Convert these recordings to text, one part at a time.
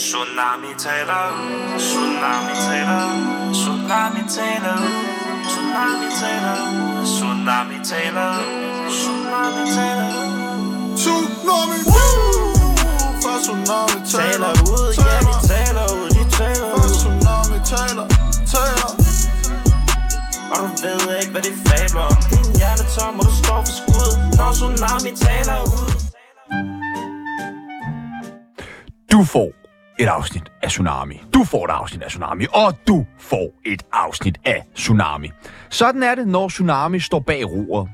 Tsunami taler tsunami taler tsunami taler tsunami taler tsunami taler ud, tsunami taler ud. Tsunami Woo! For tsunami taler ud, ja de taler ud, de taler For ud. tsunami taler Taler Og du ved ikke, hvad de fabler om. Din hjerne tom, og du står for skud, når tsunami taler ud. Du får et afsnit af Tsunami. Du får et afsnit af Tsunami, og du får et afsnit af Tsunami. Sådan er det, når Tsunami står bag roret.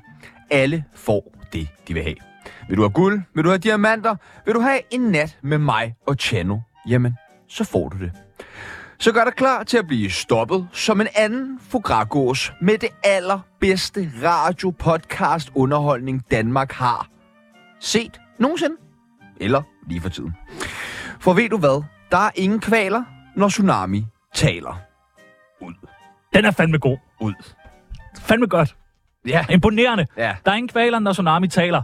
Alle får det, de vil have. Vil du have guld? Vil du have diamanter? Vil du have en nat med mig og Chano? Jamen, så får du det. Så gør dig klar til at blive stoppet som en anden Fogragås med det allerbedste radio-podcast underholdning Danmark har set nogensinde. Eller lige for tiden. For ved du hvad? Der er ingen kvaler, når Tsunami taler. Ud. Den er fandme god. Ud. Fandme godt. Ja. Imponerende. Ja. Der er ingen kvaler, når Tsunami taler.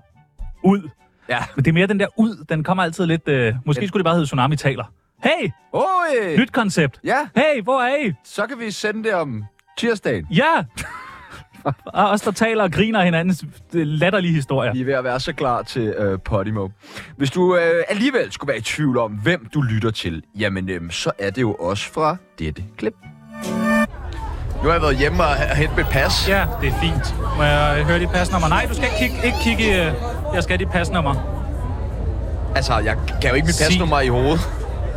Ud. Ja. Men det er mere den der ud. Den kommer altid lidt... Øh, måske skulle det bare hedde Tsunami taler. Hey! Oj! Nyt koncept. Ja, Hey, hvor er I? så kan vi sende det om tirsdagen. Ja! Og os, der taler og griner hinandens øh, latterlige historier. Vi er ved at være så klar til øh, Podimo. Hvis du øh, alligevel skulle være i tvivl om, hvem du lytter til, jamen øh, så er det jo også fra dette klip. Nu har jeg været hjemme og hentet mit pas. Ja, det er fint. Må jeg høre dit pasnummer? Nej, du skal ikke kigge, ikke kigge øh, jeg skal have dit pasnummer. Altså, jeg kan jo ikke mit Sig. pasnummer i hovedet.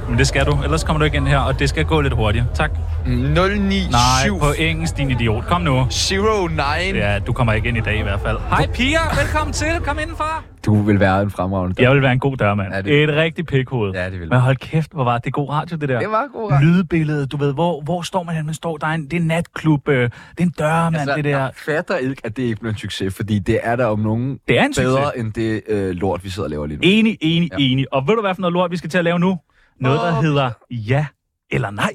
Men det skal du, ellers kommer du ikke ind her, og det skal gå lidt hurtigere. Tak. 097 Nej, på engelsk, din idiot. Kom nu. 09. Ja, du kommer ikke ind i dag i hvert fald. Hej Pia, velkommen til. Kom indenfor. Du vil være en fremragende Jeg vil være en god dørmand. Ja, det-. Et rigtig pikhoved. Ja, det vil Men hold kæft, hvor var det god radio, det der. Det var god radio. Lydbilledet, du ved, hvor, hvor står man hen? Man står, der er en, det er en natklub, øh, det er en dørmand, altså, det der. Jeg fatter ikke, at det ikke bliver en succes, fordi det er der om nogen Det er en succes. bedre end det øh, lort, vi sidder og laver lige nu. Enig, enig, ja. enig. Og ved du, hvad for noget lort, vi skal til at lave nu? Noget, der hedder ja eller nej.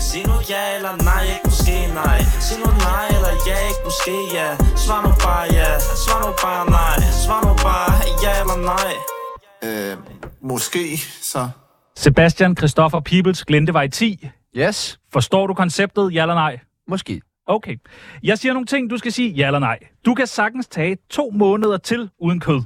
Sig nu ja eller nej, ikke måske nej Sig nu nej eller ja, ikke måske ja Svar nu bare ja, svar nu bare nej Svar nu bare ja eller nej øh, Måske så Sebastian Christoffer Peoples Glindevej 10. Yes, Forstår du konceptet, ja eller nej? måske. Okay. Jeg siger nogle ting, du skal sige ja eller nej. Du kan sagtens tage to måneder til uden kød.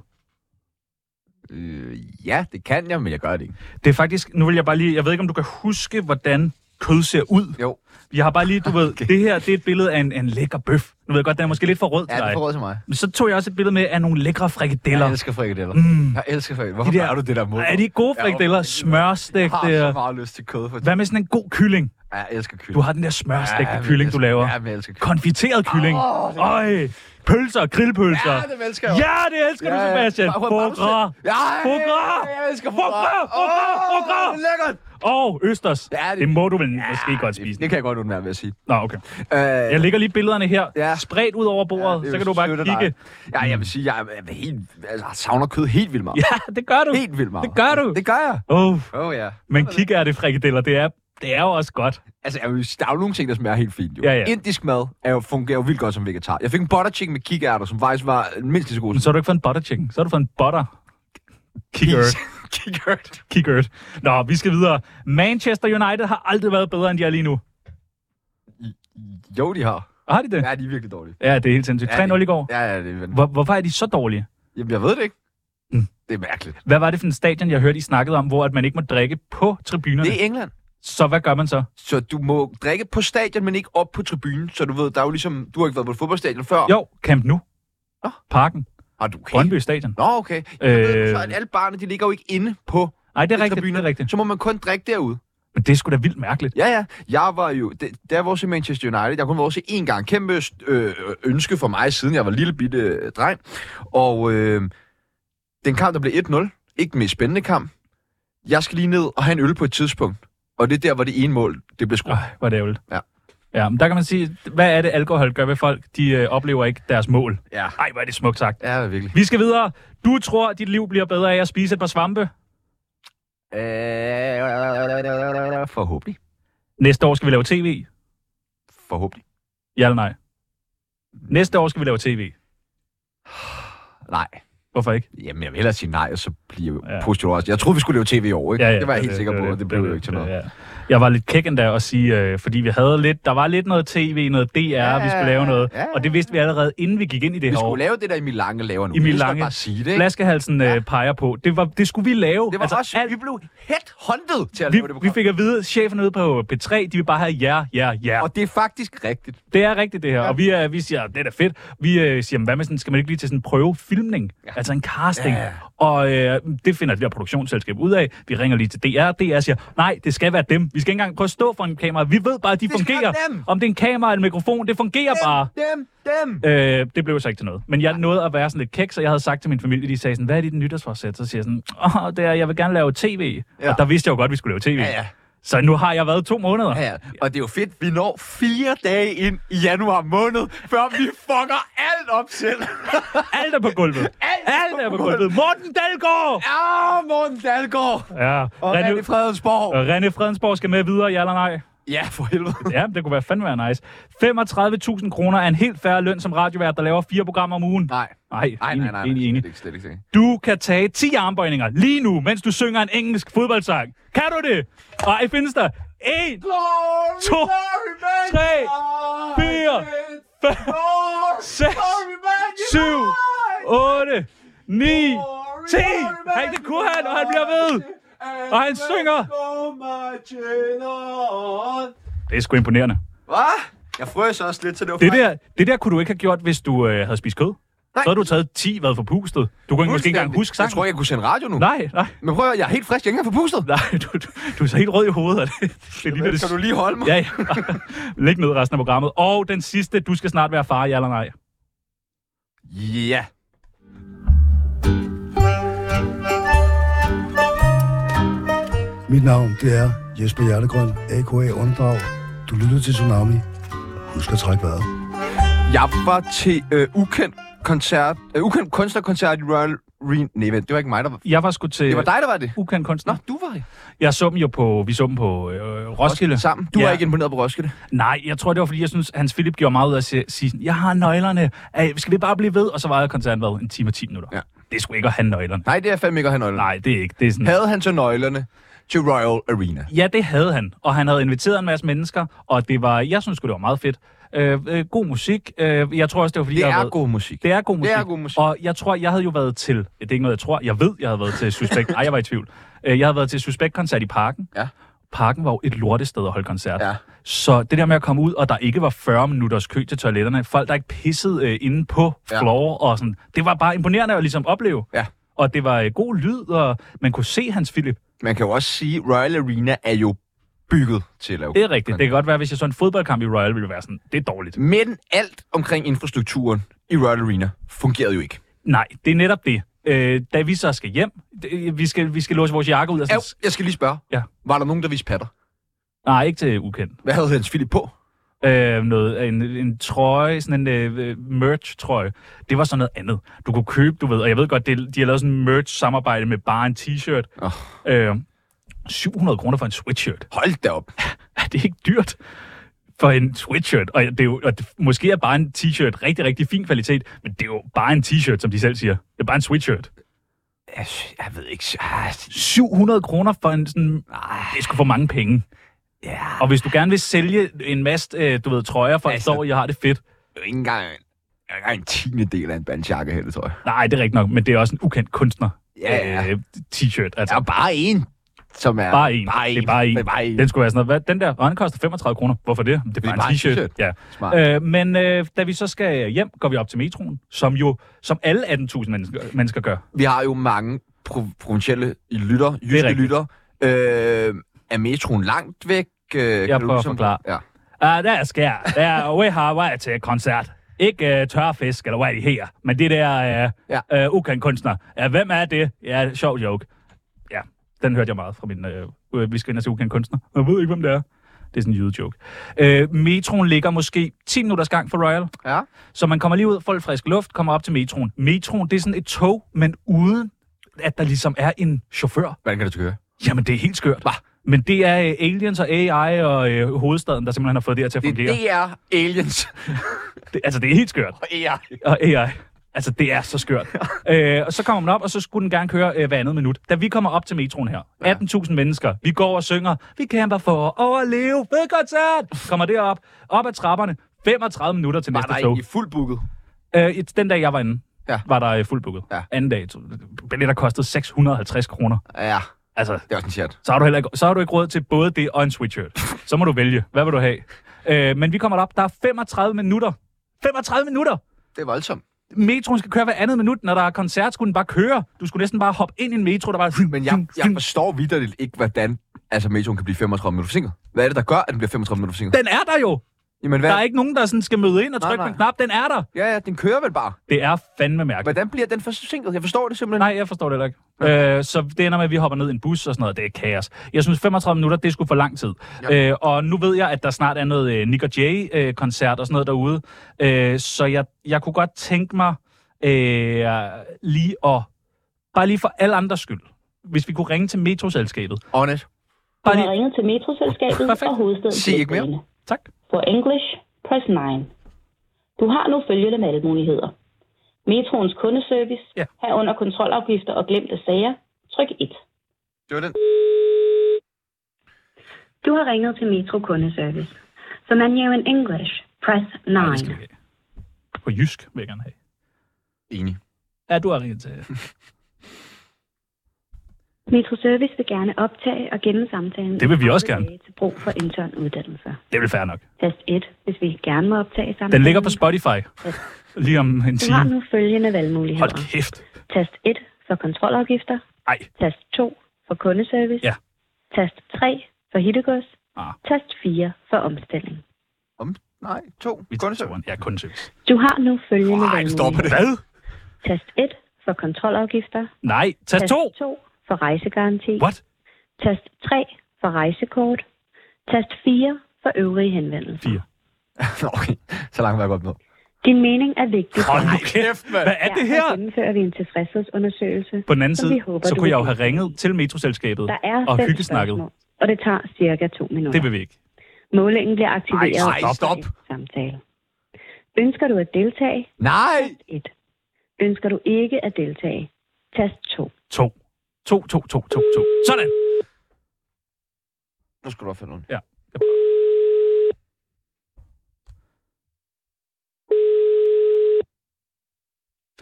Øh, ja, det kan jeg, men jeg gør det ikke. Det er faktisk, nu vil jeg bare lige, jeg ved ikke, om du kan huske, hvordan kød ser ud. Jo, Jeg har bare lige, du ved, Okay. det her, det er et billede af en, en lækker bøf. Nu ved jeg godt, den er måske lidt for rød til ja, det dig. er for råd til mig. Men så tog jeg også et billede med af nogle lækre frikadeller. Jeg elsker frikadeller. Mm. Jeg elsker frikadeller. Hvorfor De der- du det der mod? Er de gode frikadeller? Jeg Smørstegt. har så meget lyst til kød. For Hvad med sådan en god kylling? Ja, jeg elsker kylling. Du har den der smørstegte Ja, kylling, jeg du elsker- laver. Ja, jeg elsker kylling. Konfiteret kylling. Åh, Øj, pølser, grillpølser. Ja, det elsker jeg. Ja, det elsker du, Sebastian. Gras. Ja, Foie gras. Jeg elsker foie gras. det er lækkert. Og østers. Ja, det- det må du vel måske godt Det, spise. det kan jeg godt undvære, vil jeg sige. Nå, okay. Øh, Jeg lægger lige billederne her, Ja. spredt ud over bordet, det er så kan du bare kigge. dig. Ja, jeg vil sige, jeg, er helt, altså, jeg savner kød helt vildt meget. Ja, det gør du. Helt vildt meget. Det gør du. Det gør jeg. Oh, oh, ja. men kig er det frikadeller, det er, det er jo også godt. Altså, jeg der er jo nogle ting, der smager helt fint. Jo. Ja, ja. Indisk mad er jo, fungerer jo vildt godt som vegetar. Jeg fik en butter chicken med kikærter, som faktisk var mindst lige så god Men så har du ikke fået en butter chicken, så har du fået en butter. Kickert. Kikkert. Kickert. Nå, vi skal videre. Manchester United har aldrig været bedre, end de er lige nu. Jo, de har. Og har de det? Ja, de er virkelig dårlige. Ja, det er helt sindssygt. Ja, 3-0 i går. Ja, ja, det er Hvor, hvorfor er de så dårlige? Jamen, jeg ved det ikke. Mm. Det er mærkeligt. Hvad var det for en stadion, jeg hørte, I snakkede om, hvor at man ikke må drikke på tribunerne? Det er England. Så hvad gør man så? Så du må drikke på stadion, men ikke op på tribunen. Så du ved, der er jo ligesom... Du har ikke været på et fodboldstadion før. Jo, Camp Nou. Nå. Parken. Har du okay? Brøndby Stadion. Nå, okay. Jeg ved, Øh. så at alle barne, de ligger jo ikke inde på Nej, det er rigtigt, det tribunerne. er rigtigt. Så må man kun drikke derude. Men det er sgu da vildt mærkeligt. Ja, ja. Jeg var jo... Det, der var også i Manchester United. Jeg kun var også én gang. Kæmpe øh, ønske for mig, siden jeg var lille bitte øh, dreng. Og øh, den kamp, der blev 1-0. Ikke den mest spændende kamp. Jeg skal lige ned og have en øl på et tidspunkt. Og det er der, hvor det ene mål, det blev skruet. Øj, hvor er det ærgerligt. Ja. Ja, men der kan man sige, hvad er det, alkohol gør ved folk? De øh, oplever ikke deres mål. Ja. Ej, hvor er det smukt sagt. Ja, virkelig. Vi skal videre. Du tror, dit liv bliver bedre af at spise et par svampe. Øh, forhåbentlig. Næste år skal vi lave tv. Forhåbentlig. Ja eller nej? Næste år skal vi lave tv. Nej. Hvorfor ikke? Jamen, jeg vil hellere sige nej, og så bliver Ja. ja. positivt også. Jeg troede, vi skulle lave tv i år, ikke? det var jeg helt sikker på, var og det blev jo ikke til noget. Ja. Jeg var lidt kæk endda at sige, øh, fordi vi havde lidt, der var lidt noget tv, noget DR, ja, vi skulle lave noget, ja, ja. og det vidste vi allerede, inden vi gik ind i det Vi her år. skulle lave det der Emil Lange laver nu. Emil Lange. bare sige det, ikke? Flaskehalsen øh, peger på. Det, var, det skulle vi lave. Det var altså, også, alt, vi blev headhunted til at vi, lave det vi program. fik at vide, at chefen ude på P3, de vil bare have ja, ja, ja. Og det er faktisk rigtigt. Det er rigtigt, det her. Ja. Og vi, er, vi siger, det er da fedt. Vi øh, siger, hvad med sådan, skal man ikke lige til sådan en prøvefilmning? Ja. Altså en casting. Ja. Og øh, det finder det der produktionsselskab ud af. Vi ringer lige til DR. DR siger, nej, det skal være dem. Vi skal ikke engang prøve at stå for en kamera. Vi ved bare, at de Det skal fungerer. dem. Om det er en kamera eller en mikrofon, det fungerer bare. Dem, dem. Øh, det blev så ikke til noget. Men jeg nåede at være sådan lidt kæk, så jeg havde sagt til min familie, de sagde sådan, hvad er dit nytårsforsæt? Så siger jeg sådan, åh, det er, jeg vil gerne lave tv. Ja. Og der vidste jeg jo godt, at vi skulle lave tv. Ja, ja. Så nu har jeg været to måneder. Ja, ja. Og det er jo fedt, vi når fire dage ind i januar måned, før vi fucker alt op selv. Alt er på gulvet. Alt er på gulvet. Morten Dalgaard! Ja, Morten Dalgaard. Ja. Og René, René Fredensborg. René Fredensborg skal med videre, ja eller nej? Ja, for helvede. Ja, det kunne være fandme være nice. 35.000 kroner er en helt færre løn som radiovært, der laver fire programmer om ugen. Nej. Nej, Nej, enig, nej, nej. enig, enig. Slet ikke, slet ikke, slet ikke. Du kan tage 10 armbøjninger lige nu, mens du synger en engelsk fodboldsang. Kan du det? Ej, findes der? 1, To, tre, fire, fem, seks, syv, 8, 9, 10. Hey, det kunne han, og han bliver ved. Og han synger. Det er sgu imponerende. Hvad? Jeg frøs også lidt, så det var Det der, det der kunne du ikke have gjort, hvis du øh, havde spist kød. Nej. Så havde du taget 10 hvad for pustet. Du kunne måske ikke engang huske Jeg sangen. tror ikke, jeg kunne sende radio nu. Nej, nej, Men prøv at jeg er helt frisk, jeg er ikke engang forpustet. nej. Du, du, du er så helt rød i hovedet. Det, det ligner det. Kan du lige holde mig? Ja, ja. Læg ned resten af programmet. Og den sidste, du skal snart være far, ja eller nej. Ja. Mit navn, det er Jesper Hjertegrøn, a.k.a. Åndrag. Du lytter til Tsunami. Husk at trække vejret. Jeg var til øh, ukendt koncert, øh, ukendt kunstnerkoncert i Royal Arena. Nej, vent, det var ikke mig, der var... Jeg var sgu til Det var dig, der var det. ukendt kunstner. Nå, du var det. Jeg så dem jo på, vi så dem på øh, Roskilde. Sammen. Du Ja. var ikke imponeret på Roskilde. Nej, jeg tror, det var, fordi jeg synes, Hans Philip gjorde meget ud af at sige, jeg har nøglerne. Ej, skal vi bare blive ved? Og så var koncerten været en time og 10 minutter. Ja. Det er sgu ikke at have nøglerne. Nej, det er fandme ikke at have nøglerne. Nej, det er ikke. Det er sådan, Havde han så nøglerne til Royal Arena? Ja, det havde han. Og han havde inviteret en masse mennesker, og det var, jeg synes det var meget fedt. Øh, øh, god musik. Øh, jeg tror også, det var fordi, Det jeg er været, god musik. Det er god musik. er god musik. Og jeg tror, jeg havde jo været til... Det er ikke noget, jeg tror. Jeg ved, jeg havde været til Suspekt. Nej, jeg var i tvivl. Øh, Jeg havde været til Suspekt-koncert i Parken. Ja. Parken var jo et lortested at holde koncert. Ja. Så det der med at komme ud, og der ikke var 40 minutters kø til toiletterne, folk der ikke pissede øh, inde på Ja. floor og sådan, det var bare imponerende at ligesom opleve. Ja. Og det var øh, god lyd, og man kunne se Hans Philip. Man kan jo også sige, at Royal Arena er jo bygget til at lave Det er rigtigt. Det kan godt være, hvis jeg så en fodboldkamp i Royal, ville det være sådan, det er dårligt. Men alt omkring infrastrukturen i Royal Arena fungerede jo ikke. Nej, det er netop det. Øh, da vi så skal hjem, det, vi, skal, vi skal låse vores jakke ud. Og sådan, jeg skal lige spørge. Ja. Var der nogen, der viste patter? nej, ikke til ukendt. Hvad havde Hans Philip på? Øh, noget, en, en trøje, sådan en øh, merch-trøje. Det var sådan noget andet. Du kunne købe, du ved, og jeg ved godt, det, de har lavet sådan en merch-samarbejde med bare en t-shirt. Åh. Øh, 700 kroner for en sweatshirt. Hold da op. Er det ikke dyrt? For en sweatshirt. Og, det er jo, og det, måske er bare en t-shirt rigtig, rigtig fin kvalitet, men det er jo bare en t-shirt, som de selv siger. Det er bare en sweatshirt. Jeg, jeg ved ikke. Ah, 700 kroner for en sådan... Det er sgu for mange penge. Ja, Og hvis du gerne vil sælge en masse, øh, du ved, trøjer for Altså- et år, jeg har det fedt. det er ikke engang, engang en tiende del af en bandjakke heller, tror jeg. Nej, det er rigtigt nok, men det er også en ukendt kunstner. Ja, ja. Øh, t-shirt, altså. Er bare en, som er... Bare en. Bare en. Det er bare en. Det er bare en. Den skulle være sådan noget. Hvad, den der, og den koster 35 kroner. Hvorfor det? Det er bare, en t-shirt. Ja. Smart. Øh, men øh, da vi så skal hjem, går vi op til metroen, som jo, som alle 18.000 mennesker, mennesker gør. Vi har jo mange pro- provincielle lytter, jyske lytter. Øh, er metroen langt væk? Øh, kan du prøver at ligesom- forklare. Ja. Uh, der skal jeg. Der, vi har været til koncert. Ikke uh, tørfisk, eller hvad de her, men det der uh, Ja. uh, ukendt kunstner. Ja, hvem er det? Ja, sjov joke. Ja, den hørte jeg meget fra min... Uh, vi skal ind og se ukendt kunstner. Jeg ved ikke, hvem det er. Det er sådan en jydejoke. Uh, metroen ligger måske 10 minutters gang fra Royal. Ja. Så man kommer lige ud, får lidt frisk luft, kommer op til metroen. Metroen, det er sådan et tog, men uden at der ligesom er en chauffør. Hvordan kan det køre? Jamen, det er helt skørt. Men det er øh, aliens og AI og øh, hovedstaden, der simpelthen har fået det her til at Det, fungere. det er aliens Det, altså, det er helt skørt. og AI. Og AI. Altså, det er så skørt. øh, og så kommer man op, og så skulle den gerne køre øh, hver andet minut. Da vi kommer op til metroen her, 18.000 mennesker, vi går og synger, vi kæmper for at overleve, fed koncert! Kommer derop, op ad trapperne, 35 minutter til Var næste der tog. egentlig fuldt booket? Øh, den dag, jeg var inde, Ja. var der øh, fuldt booket. Ja. Anden dag, billetter kostede 650 kroner. Ja, Altså, det er også en chat. så har, du heller ikke, så har du ikke råd til både det og en sweatshirt. Så må du vælge. Hvad vil du have? Øh, men vi kommer op, der er 35 minutter. 35 minutter! Det er voldsomt. Metroen skal køre hver andet minut. Når der er koncert, skulle den bare køre. Du skulle næsten bare hoppe ind i en metro, der var... Men jeg, jeg forstår vidderligt ikke, hvordan altså, metroen kan blive 35 minutter forsinket. Hvad er det, der gør, at den bliver 35 minutter forsinket? Den er der jo! Jamen, hvad? Der er ikke nogen, der sådan skal møde ind og Nej, trykke på en knap. Den er der. Ja, ja, den kører vel bare. Det er fandme mærkeligt. Hvordan bliver den forsinket? Jeg forstår det simpelthen. Nej, jeg forstår det heller ikke. Øh, så det ender med, at vi hopper ned i en bus og sådan noget. Det er kaos. Jeg synes, 35 minutter, det skulle for lang tid. Ja. Øh, og nu ved jeg, at der snart er noget øh, Nick og Jay-koncert og sådan noget derude. Øh, så jeg, jeg kunne godt tænke mig øh, lige at... Bare lige for alle andres skyld. Hvis vi kunne ringe til metroselskabet. Honest. Bare lige... ringet til Metroselskabet Perfekt. og hovedstaden Sig ikke mere. Tak. For English, press 9. Du har nu følgende valgmuligheder. Metroens kundeservice, Ja. herunder kontrolafgifter og glemte sager. Tryk 1. Det var den. Du har ringet til Metro kundeservice. For menu in English, press 9. Nej, det skal vi have. På jysk vil jeg gerne have. Enig. Ja, du har ringet til... Metro Service vil gerne optage og gemme samtalen. Det vil vi også 30 gerne. Til brug for intern uddannelse. Det vel fair nok. Tast 1, hvis vi gerne må optage samtalen. Den ligger på Spotify. Lige om en Du har time. nu følgende valgmuligheder. Hold kæft. Tast 1 for kontrolafgifter. Ej. Tast 2 for kundeservice. Ja. Tast 3 for hittegods. Ah. Tast 4 for omstilling. Om, nej, to. Vi Kun tager turen. Ja, kun service. Du har nu følgende Nej, stop det. Hvad? Tast 1 for kontrolafgifter. Nej, tast to. 2 for rejsegaranti. What? Tast 3 for rejsekort. Tast 4 for øvrige henvendelser. Fire. okay, så langt var jeg godt med. Din mening er vigtig. Hold for nu kæft, mand. Hvad er det Derfor her? gennemfører vi en tilfredshedsundersøgelse. På den anden side, håber, så kunne jeg jo have ringet til metroselskabet Der er og hyggesnakket. spørgsmål, og det tager cirka to minutter. Det vil vi ikke. Målingen bliver aktiveret Ej, stop. en samtale. Ønsker du at deltage? Nej! Tast 1. Ønsker du ikke at deltage? Tast 2. To. To, to, to, to, to. Sådan. Nu skal du opfinde noget. Ja.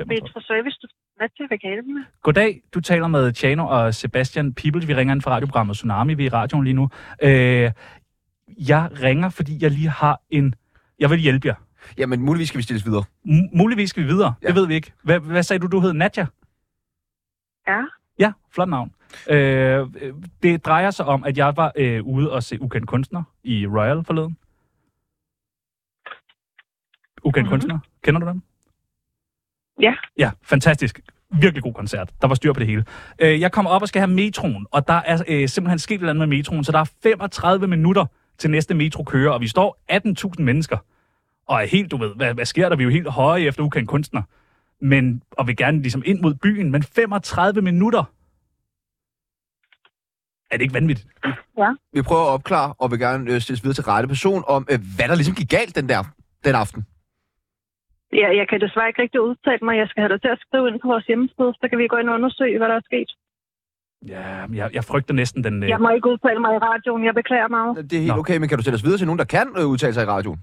Metro Service, du med? Goddag, du taler med Chano og Sebastian Peebles. Vi ringer ind fra radioprogrammet Tsunami. Vi er i radioen lige nu. Øh, jeg ringer, fordi jeg lige har en... Jeg vil hjælpe jer. Jamen, muligvis skal vi stilles videre. M- muligvis skal vi videre. Ja. Det ved vi ikke. Hvad, hvad sagde du, du hed? Nadja? Ja. Ja, flot navn. Øh, det drejer sig om, at jeg var øh, ude og se Ukendt Kunstner i Royal forleden. Ukendt mm-hmm. Kunstner. Kender du dem? Ja. Ja, fantastisk. Virkelig god koncert. Der var styr på det hele. Øh, jeg kommer op og skal have metroen, og der er øh, simpelthen sket et eller andet med metroen, så der er 35 minutter til næste metro kører, og vi står 18.000 mennesker. Og er helt, du ved, hvad, hvad sker der? Vi er jo helt høje efter ukendt kunstner. Men, og vil gerne ligesom ind mod byen, men 35 minutter. Er det ikke vanvittigt? Vi prøver at opklare, og vil gerne øh, stilles videre til rette person, om øh, hvad der ligesom gik galt den der den aften. Ja, jeg kan desværre ikke rigtig udtale mig. Jeg skal have dig til at skrive ind på vores hjemmeside, så kan vi gå ind og undersøge, hvad der er sket. Ja, jeg, jeg frygter næsten den... Øh, Jeg må ikke udtale mig i radioen. Jeg beklager meget. Det er helt Nå. okay, men kan du sætte os videre til nogen, der kan øh, udtale sig i radioen?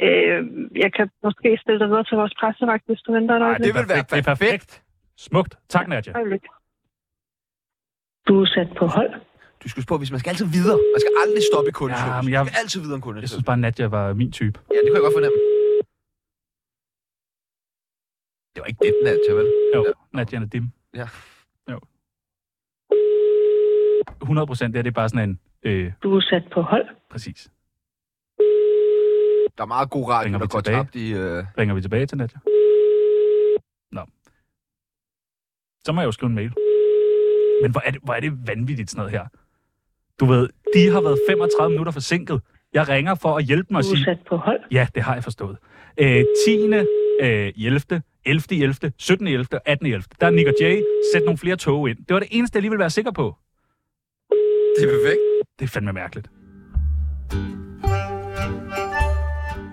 Øh, jeg kan måske stille dig videre til vores pressevagt, hvis du venter øjeblik. det vil være det er perfekt. Smukt. Tak, Nadja. Øjeblik. Du er sat på hold. Du skal på, hvis man skal altid videre. Man skal aldrig stoppe i kundeservice. Ja, men jeg- skal altid videre en Jeg kundeservice. synes bare, Nadja var min type. Ja, det kunne jeg godt fornemme. Det var ikke det, den er vel? Jo, Ja. Nadja er dim. Ja. Jo. 100 procent, det, her, det er bare sådan en... Øh, Du er sat på hold. præcis. Der er meget god radio, Ringer der vi går tilbage? tabt i... Øh... Ringer vi tilbage til Nadja? Nå. Så må jeg jo skrive en mail. Men hvor er det, hvor er det vanvittigt sådan noget her. Du ved, de har været 35 minutter forsinket. Jeg ringer for at hjælpe mig er sige, sat på hold. ja, det har jeg forstået. Øh, 10. Øh, 11. 11. 11. 17. 11. 18. 11. Der er Nick og Jay. Sæt nogle flere tog ind. Det var det eneste, jeg lige ville være sikker på. Det er perfekt. Det er fandme mærkeligt.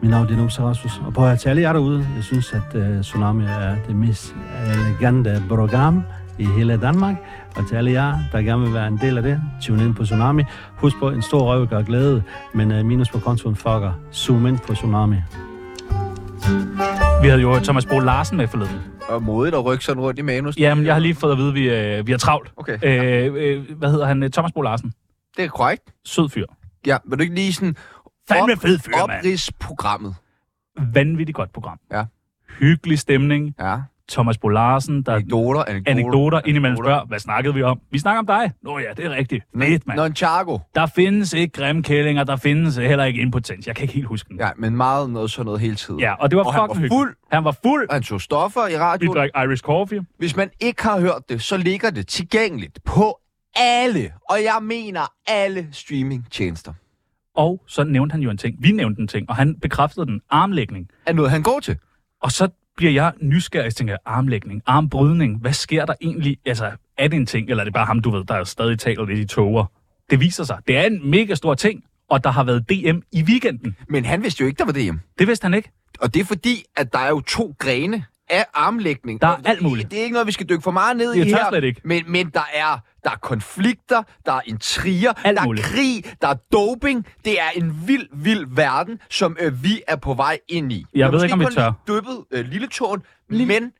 Mit navn er Dino Rasmus, og at til alle jer derude, jeg synes, at uh, Tsunami er det mest elegante program i hele Danmark. Og til alle jer, der gerne vil være en del af det, tune ind på Tsunami. Husk på, en stor røv gør glæde, men uh, minus på kontoen fucker. Zoom ind på Tsunami. Vi havde jo Thomas Bo Larsen med forleden. Og modigt at rykke sådan rundt i manus. Jamen, jeg har lige fået at vide, at vi, øh, vi har travlt. Okay. Øh, øh, hvad hedder han? Thomas Bo Larsen. Det er korrekt. Sød fyr. Ja, vil du ikke lige sådan Fandme fed fyr, mand. oprids programmet? Vanvittigt godt program. Ja. Hyggelig stemning. Ja. Thomas Bo Larsen, der Anekdoter, anekdoter. anekdoter indimellem spørger, hvad snakkede vi om? Vi snakker om dig. Nå ja, det er rigtigt. Fedt, mand. Nonchago. Der findes ikke grimme kællinger, der findes heller ikke impotens. Jeg kan ikke helt huske den. Ja, men meget noget sådan noget hele tiden. Ja, og det var og han var fucking fuld, hyggeligt. Han var fuld. og han tog stoffer i Vi radioen. drak Irish coffee. Hvis man ikke har hørt det, så ligger det tilgængeligt på alle, og jeg mener alle streamingtjenester. Og så nævnte han jo en ting. Vi nævnte en ting, og han bekræftede den. Armlægning. Er noget, han går til. Og så bliver jeg nysgerrig og tænker, armlægning, armbrydning, hvad sker der egentlig? Altså, er det en ting, eller er det bare ham, du ved, der stadig taler lidt i toger? Det viser sig. Det er en mega stor ting, og der har været DM i weekenden. Men han vidste jo ikke, der var DM. Det vidste han ikke. Og det er fordi, at der er jo to grene af armlægning. Der er alt muligt. Det er ikke noget, vi skal dykke for meget ned Jeg i her. slet ikke. Men, men der er der er konflikter, der er intriger, Alt der er muligt. krig, der er doping. Det er en vild, vild verden, som øh, vi er på vej ind i. Jeg har ved ikke, om vi tør. dyppet øh, lille tåen, Lille men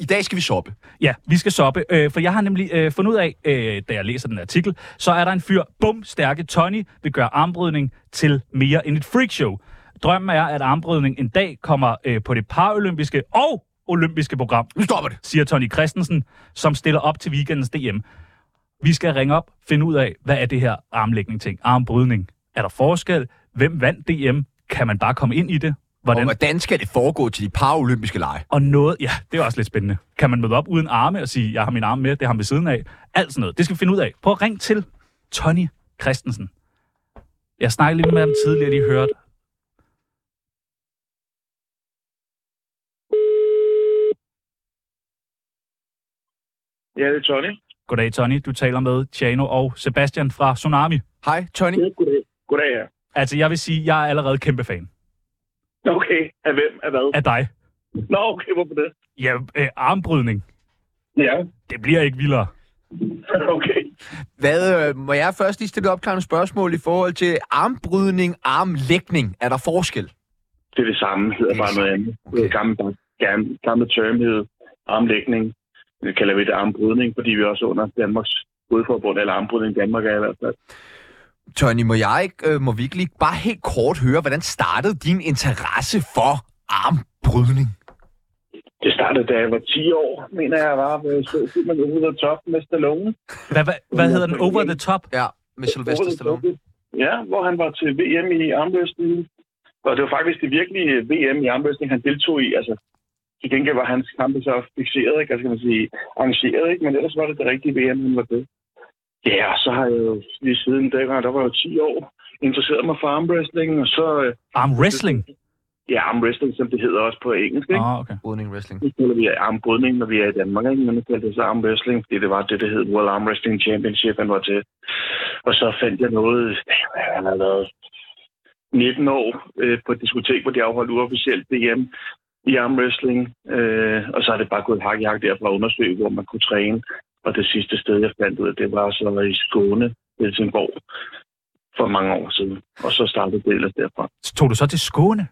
i dag skal vi soppe. Ja, vi skal soppe, øh, for jeg har nemlig øh, fundet ud af, øh, da jeg læser den artikel, så er der en fyr, bum, stærke Tony, vil gøre armbrydning til mere end et freakshow. Drømmen er, at armbrydning en dag kommer øh, på det paralympiske og olympiske program, Nu stopper det. siger Tony Christensen, som stiller op til weekendens DM. Vi skal ringe op, finde ud af, hvad er det her armlægning ting, armbrydning. Er der forskel? Hvem vandt DM? Kan man bare komme ind i det? Og Hvordan? hvordan skal det foregå til de paralympiske lege? Og noget, ja, det er også lidt spændende. Kan man møde op uden arme og sige, jeg har min arme med, det er ham ved siden af. Alt sådan noget. Det skal vi finde ud af. Prøv at ringe til Tony Christensen. Jeg snakkede lige med ham tidligere, lige hørt. Ja, det er Tony. Goddag, Tony. Du taler med Tjano og Sebastian fra Tsunami. Hej, Tony. Ja, goddag. Goddag, ja. Altså, jeg vil sige, jeg er allerede kæmpe fan Okay, af hvem? Af hvad? af dig. Nå, okay, hvorfor det? Ja, øh, armbrydning. Ja, Det bliver ikke vildere. okay. Hvad, øh, må jeg først lige stille et opklarende spørgsmål i forhold til armbrydning, armlægning? Er der forskel? Det er det samme, hedder Det er bare noget andet. Okay. Det gammel, gammel, gammel term hed armlægning. Det kalder vi det armbrydning, fordi vi er også under Danmarks hovedforbund, eller armbrydning i Danmark er i hvert fald. Tony, må jeg ikke, øh, må vi ikke lige bare helt kort høre, hvordan startede din interesse for armbrydning? Det startede, da jeg var 10 år, mener jeg, var ved så filmen Over the Top med Stallone. Hvad, hvad, hvad hedder den? Over the top? Ja, med Sylvester Stallone. Ja, hvor han var til VM i armwrestling. Og det var faktisk det virkelige VM i armwrestling, han deltog i. Altså, til gengæld var hans kampe så fixeret, ikke? Altså, kan man sige, arrangeret, ikke? Men ellers var det det rigtige VM, han var det. Ja, og så har jeg jo lige siden dengang, der var jo 10 år, interesseret mig for armwrestling, og så... øh, Arm wrestling? Ja, armwrestling, som det hedder også på engelsk, ikke? Ah, okay. Brydning wrestling. Nu kalder vi armbrydning, når vi er i Danmark, ikke? men nu kalder det så armwrestling, fordi det var det, det hed World Arm Wrestling Championship, han var til. Og så fandt jeg noget, han har været 19 år øh, på et diskotek, hvor de afholdt uofficielt DM i armwrestling. Øh, og så har det bare gået hak i hak derfra at undersøge, hvor man kunne træne. Og det sidste sted, jeg fandt ud af, det var så i Skåne, Helsingborg, for mange år siden. Og så startede det ellers derfra. Så tog du så til Skåne?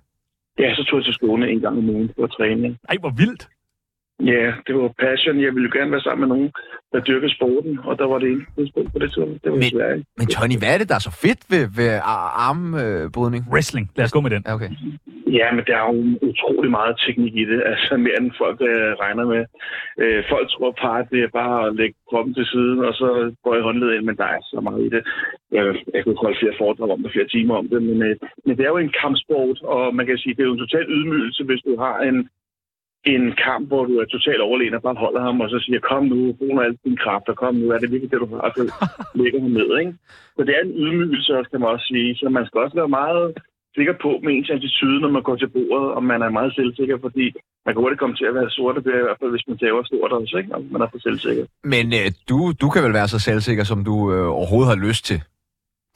Ja, så tog jeg til Skåne en gang om ugen for træning. Ej, hvor vildt. Ja, det var passion. Jeg ville jo gerne være sammen med nogen, der dyrkede sporten, og der var det ene tidspunkt på det tidspunkt. Det var Men- Sverige. Men Tony, hvad er det, der er så fedt ved, ved ar- armbrydning? Wrestling. Lad os gå med den. Ja, okay. Ja, men der er jo utrolig meget teknik i det, altså mere end folk øh, regner med. Øh, folk tror bare, at det er bare at lægge kroppen til siden, og så går jeg håndledet ind, men der er så meget i det. Jeg, jeg kunne holde flere foredrag om det, flere timer om det, men, øh, men det er jo en kampsport, og man kan sige, det er jo en total ydmygelse, hvis du har en, en kamp, hvor du er totalt overlegen og bare holder ham, og så siger, kom nu, brug nu alle dine kræfter, kom nu, er det virkelig det, du har, så lægger ham ned, ikke? Så det er en ydmygelse, kan man også sige, så man skal også være meget sikker på med ens attitude, når man går til bordet, og man er meget selvsikker, fordi man kan hurtigt komme til at være sort, og det er i hvert fald, hvis man tager stort også, ikke? Og man er for selvsikker. Men øh, du, du kan vel være så selvsikker, som du øh, overhovedet har lyst til,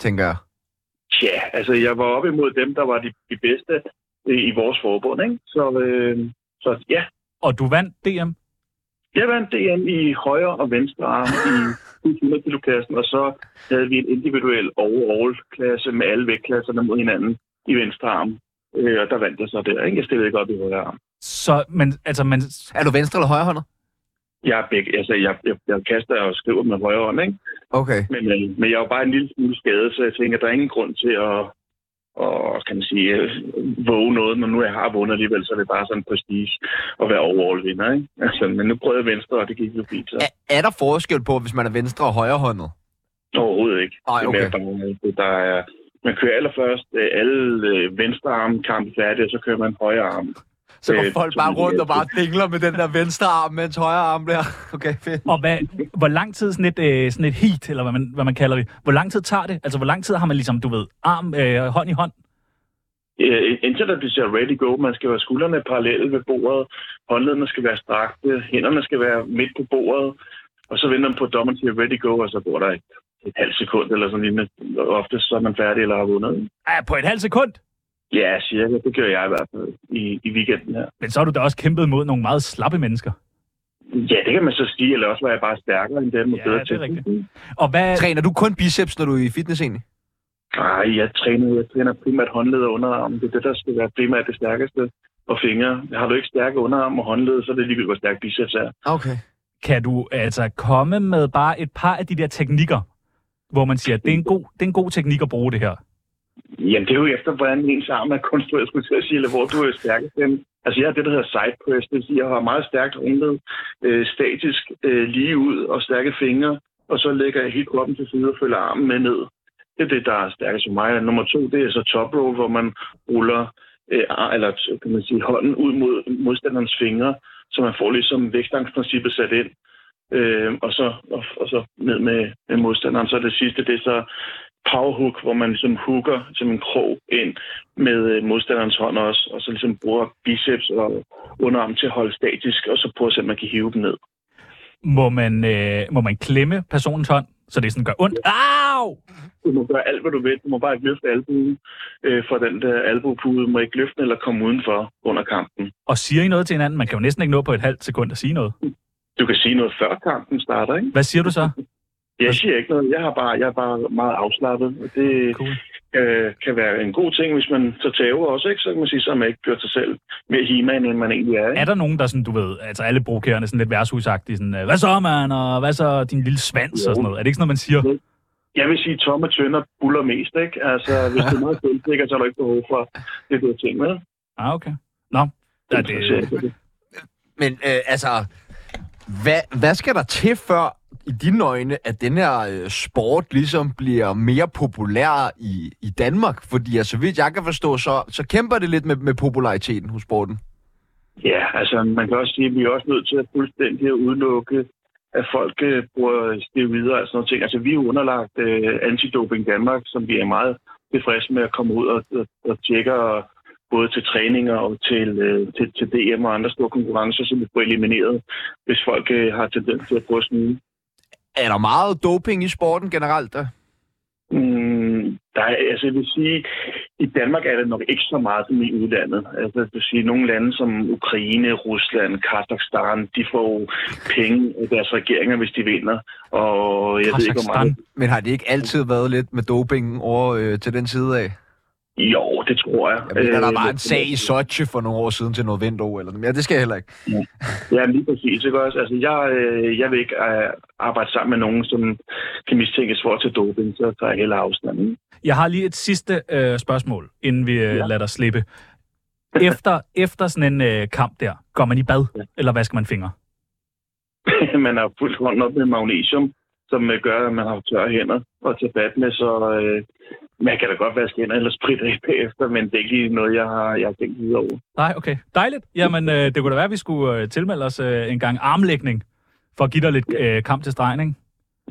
tænker jeg. Ja, altså jeg var op imod dem, der var de, de bedste i, i vores forbund, ikke? Så, øh, så ja, Og du vandt DM. jeg vandt DM i højre og venstre arm i 100 kilo og så havde vi en individuel overall-klasse med alle vægtklasserne mod hinanden i venstre arm. Øh, og der vandt jeg så der, ikke? Jeg stillede ikke op i højre arm. Så, men, altså, men, Er du venstre eller højrehåndet? Jeg er begge, altså jeg, jeg, jeg kaster og skriver med højre hånd, ikke? Okay. Men, øh, men jeg er jo bare en lille smule skadet, så jeg tænker, der er ingen grund til at, og, kan man sige, øh, våge noget, når nu jeg har vundet alligevel, så er det bare sådan prestige at være overall vinder, ikke? Altså, men nu prøvede jeg venstre, og det gik jo fint, så Er, er der forskel på, hvis man er venstre og højrehåndet? overhovedet ikke. Ej, Det er okay. mere bare, der er, man kører allerførst øh, alle øh, venstre arm kampe færdige, og så kører man højre arm. Så går Øh, folk bare rundt og bare dingler med den der venstre arm, mens højre arm bliver... Okay, fedt. og hvad, hvor lang tid sådan et, øh, sådan et heat, eller hvad man, hvad man kalder det, hvor lang tid tager det? Altså, hvor lang tid har man ligesom, du ved, arm, øh, hånd i hånd? Øh, indtil der bliver ready go, man skal være skuldrene parallelle ved bordet, håndledene skal være strakte, hænderne skal være midt på bordet, og så venter man på, at dommeren siger ready go, og så går der et, et halvt sekund eller sådan lignende. Ofte så er man færdig eller har vundet. Ja, på et halvt sekund. Ja, cirka. Det gør jeg i hvert fald i, i weekenden her. Men så har du da også kæmpet mod nogle meget slappe mennesker. Ja, det kan man så sige, eller også var jeg bare stærkere end dem og Ja, bedre det er til. rigtigt. Og hvad, Træner du kun biceps, når du er i fitness egentlig? Nej, jeg træner, jeg træner primært håndled og underarm. Det er det, der skal være primært det stærkeste. Og fingre. Har du ikke stærke underarm og håndled, så er det ligegyldigt, hvor stærk biceps er. Okay. kan du altså komme med bare et par af de der teknikker, hvor man siger, at det er en god, det er en god teknik at bruge det her? Jamen, det er jo efter, hvordan ens arm er konstrueret, skulle jeg til at sige, eller hvor du er stærkest henne. Altså, jeg har det, der hedder side press. Det vil sige, jeg har meget stærkt håndled, øh, statisk øh, lige ud og stærke fingre, og så lægger jeg helt kroppen til side og følger armen med ned. Det er det, der er stærkest for mig. Nummer to, det er så top roll, hvor man ruller øh, eller kan man sige, hånden ud mod modstanderens fingre, så man får ligesom vægtstangprincippet sat ind. Øh, og, så, og, og så ned med, med modstanderen. Så det sidste, det er så powerhook, hvor man ligesom hooker som en krog ind med øh, modstanderens hånd også, og så ligesom bruger biceps og underarm til at holde statisk, og så prøver at se, om man kan hive dem ned. Må man, øh, må man klemme personens hånd, så det sådan gør ondt? Au! Du må gøre alt, hvad du vil. Du må bare ikke løfte albuen øh, for den der albuepude. Du må ikke løfte eller komme udenfor under kampen. Og siger I noget til hinanden? Man kan jo næsten ikke nå på et halvt sekund at sige noget. Du kan sige noget før kampen starter, ikke? Hvad siger du så? Jeg siger ikke noget. Jeg, har bare, jeg er bare meget afslappet. Og det Cool. øh, kan være en god ting, hvis man så tæver også, ikke? Så kan man sige, så man ikke gjort sig selv mere himan, end man egentlig er. Ikke? Er der nogen, der sådan, du ved, altså alle provokerende, sådan lidt værtshusagtige, sådan, hvad så, mand, og hvad så din lille svans og sådan noget? Er det ikke sådan noget, man siger? Jeg vil sige, tomme tønder buller mest, ikke? Altså, hvis du er meget selvsikker, så er der ikke behov for det der ting, vel? Ah, okay. Nå, ja, det, Men øh, altså, hvad, hvad skal der til før, i dine øjne, at den her øh, sport ligesom bliver mere populær i, i Danmark? Fordi altså, så vidt jeg kan forstå, så, så kæmper det lidt med, med populariteten hos sporten. Ja, altså man kan også sige, at vi er også nødt til at fuldstændig at udelukke, at folk øh, bruger steroider og sådan noget ting. Altså vi er underlagt øh, Antidoping Danmark, som vi er meget tilfredse med at komme ud og, og, og tjekke og både til træninger og til, øh, til, til DM og andre store konkurrencer, som vi får elimineret, hvis folk øh, har tendens til at bruge sådan. Er der meget doping i sporten generelt? Da? Mm, der er, altså jeg vil sige, i Danmark er det nok ikke så meget som i udlandet. Altså jeg vil sige, nogle lande som Ukraine, Rusland, Kazakhstan, de får penge af deres regeringer, hvis de vinder. Og jeg ved ikke, hvor meget... Men har det ikke altid været lidt med doping over øh, til den side af? Jo, det tror jeg. Jeg mener, der Øh, var en sag i Sochi for nogle år siden til noget vinter eller Ja, det skal jeg heller ikke. Ja, lige præcis. Ikke også? Altså, jeg, øh, jeg vil ikke øh, arbejde sammen med nogen, som kan mistænkes for at tage doping, så tager jeg heller afstand. ikke? Jeg har lige et sidste øh, spørgsmål, inden vi øh, Ja. lader dig slippe. Efter, efter sådan en øh, kamp der, går man i bad, Ja. eller vasker man fingre? man har fuldt hånd op med magnesium, som øh, gør, at man har tørre hænder at tage fat med, så øh, man kan da godt vaske hænder eller spritte af bagefter, men det er ikke lige noget, jeg har, jeg har tænkt videre over. Nej, okay. Dejligt. Jamen, øh, det kunne da være, at vi skulle øh, tilmelde os øh, en gang armlægning, for at give dig lidt øh, kamp til stregen, ikke?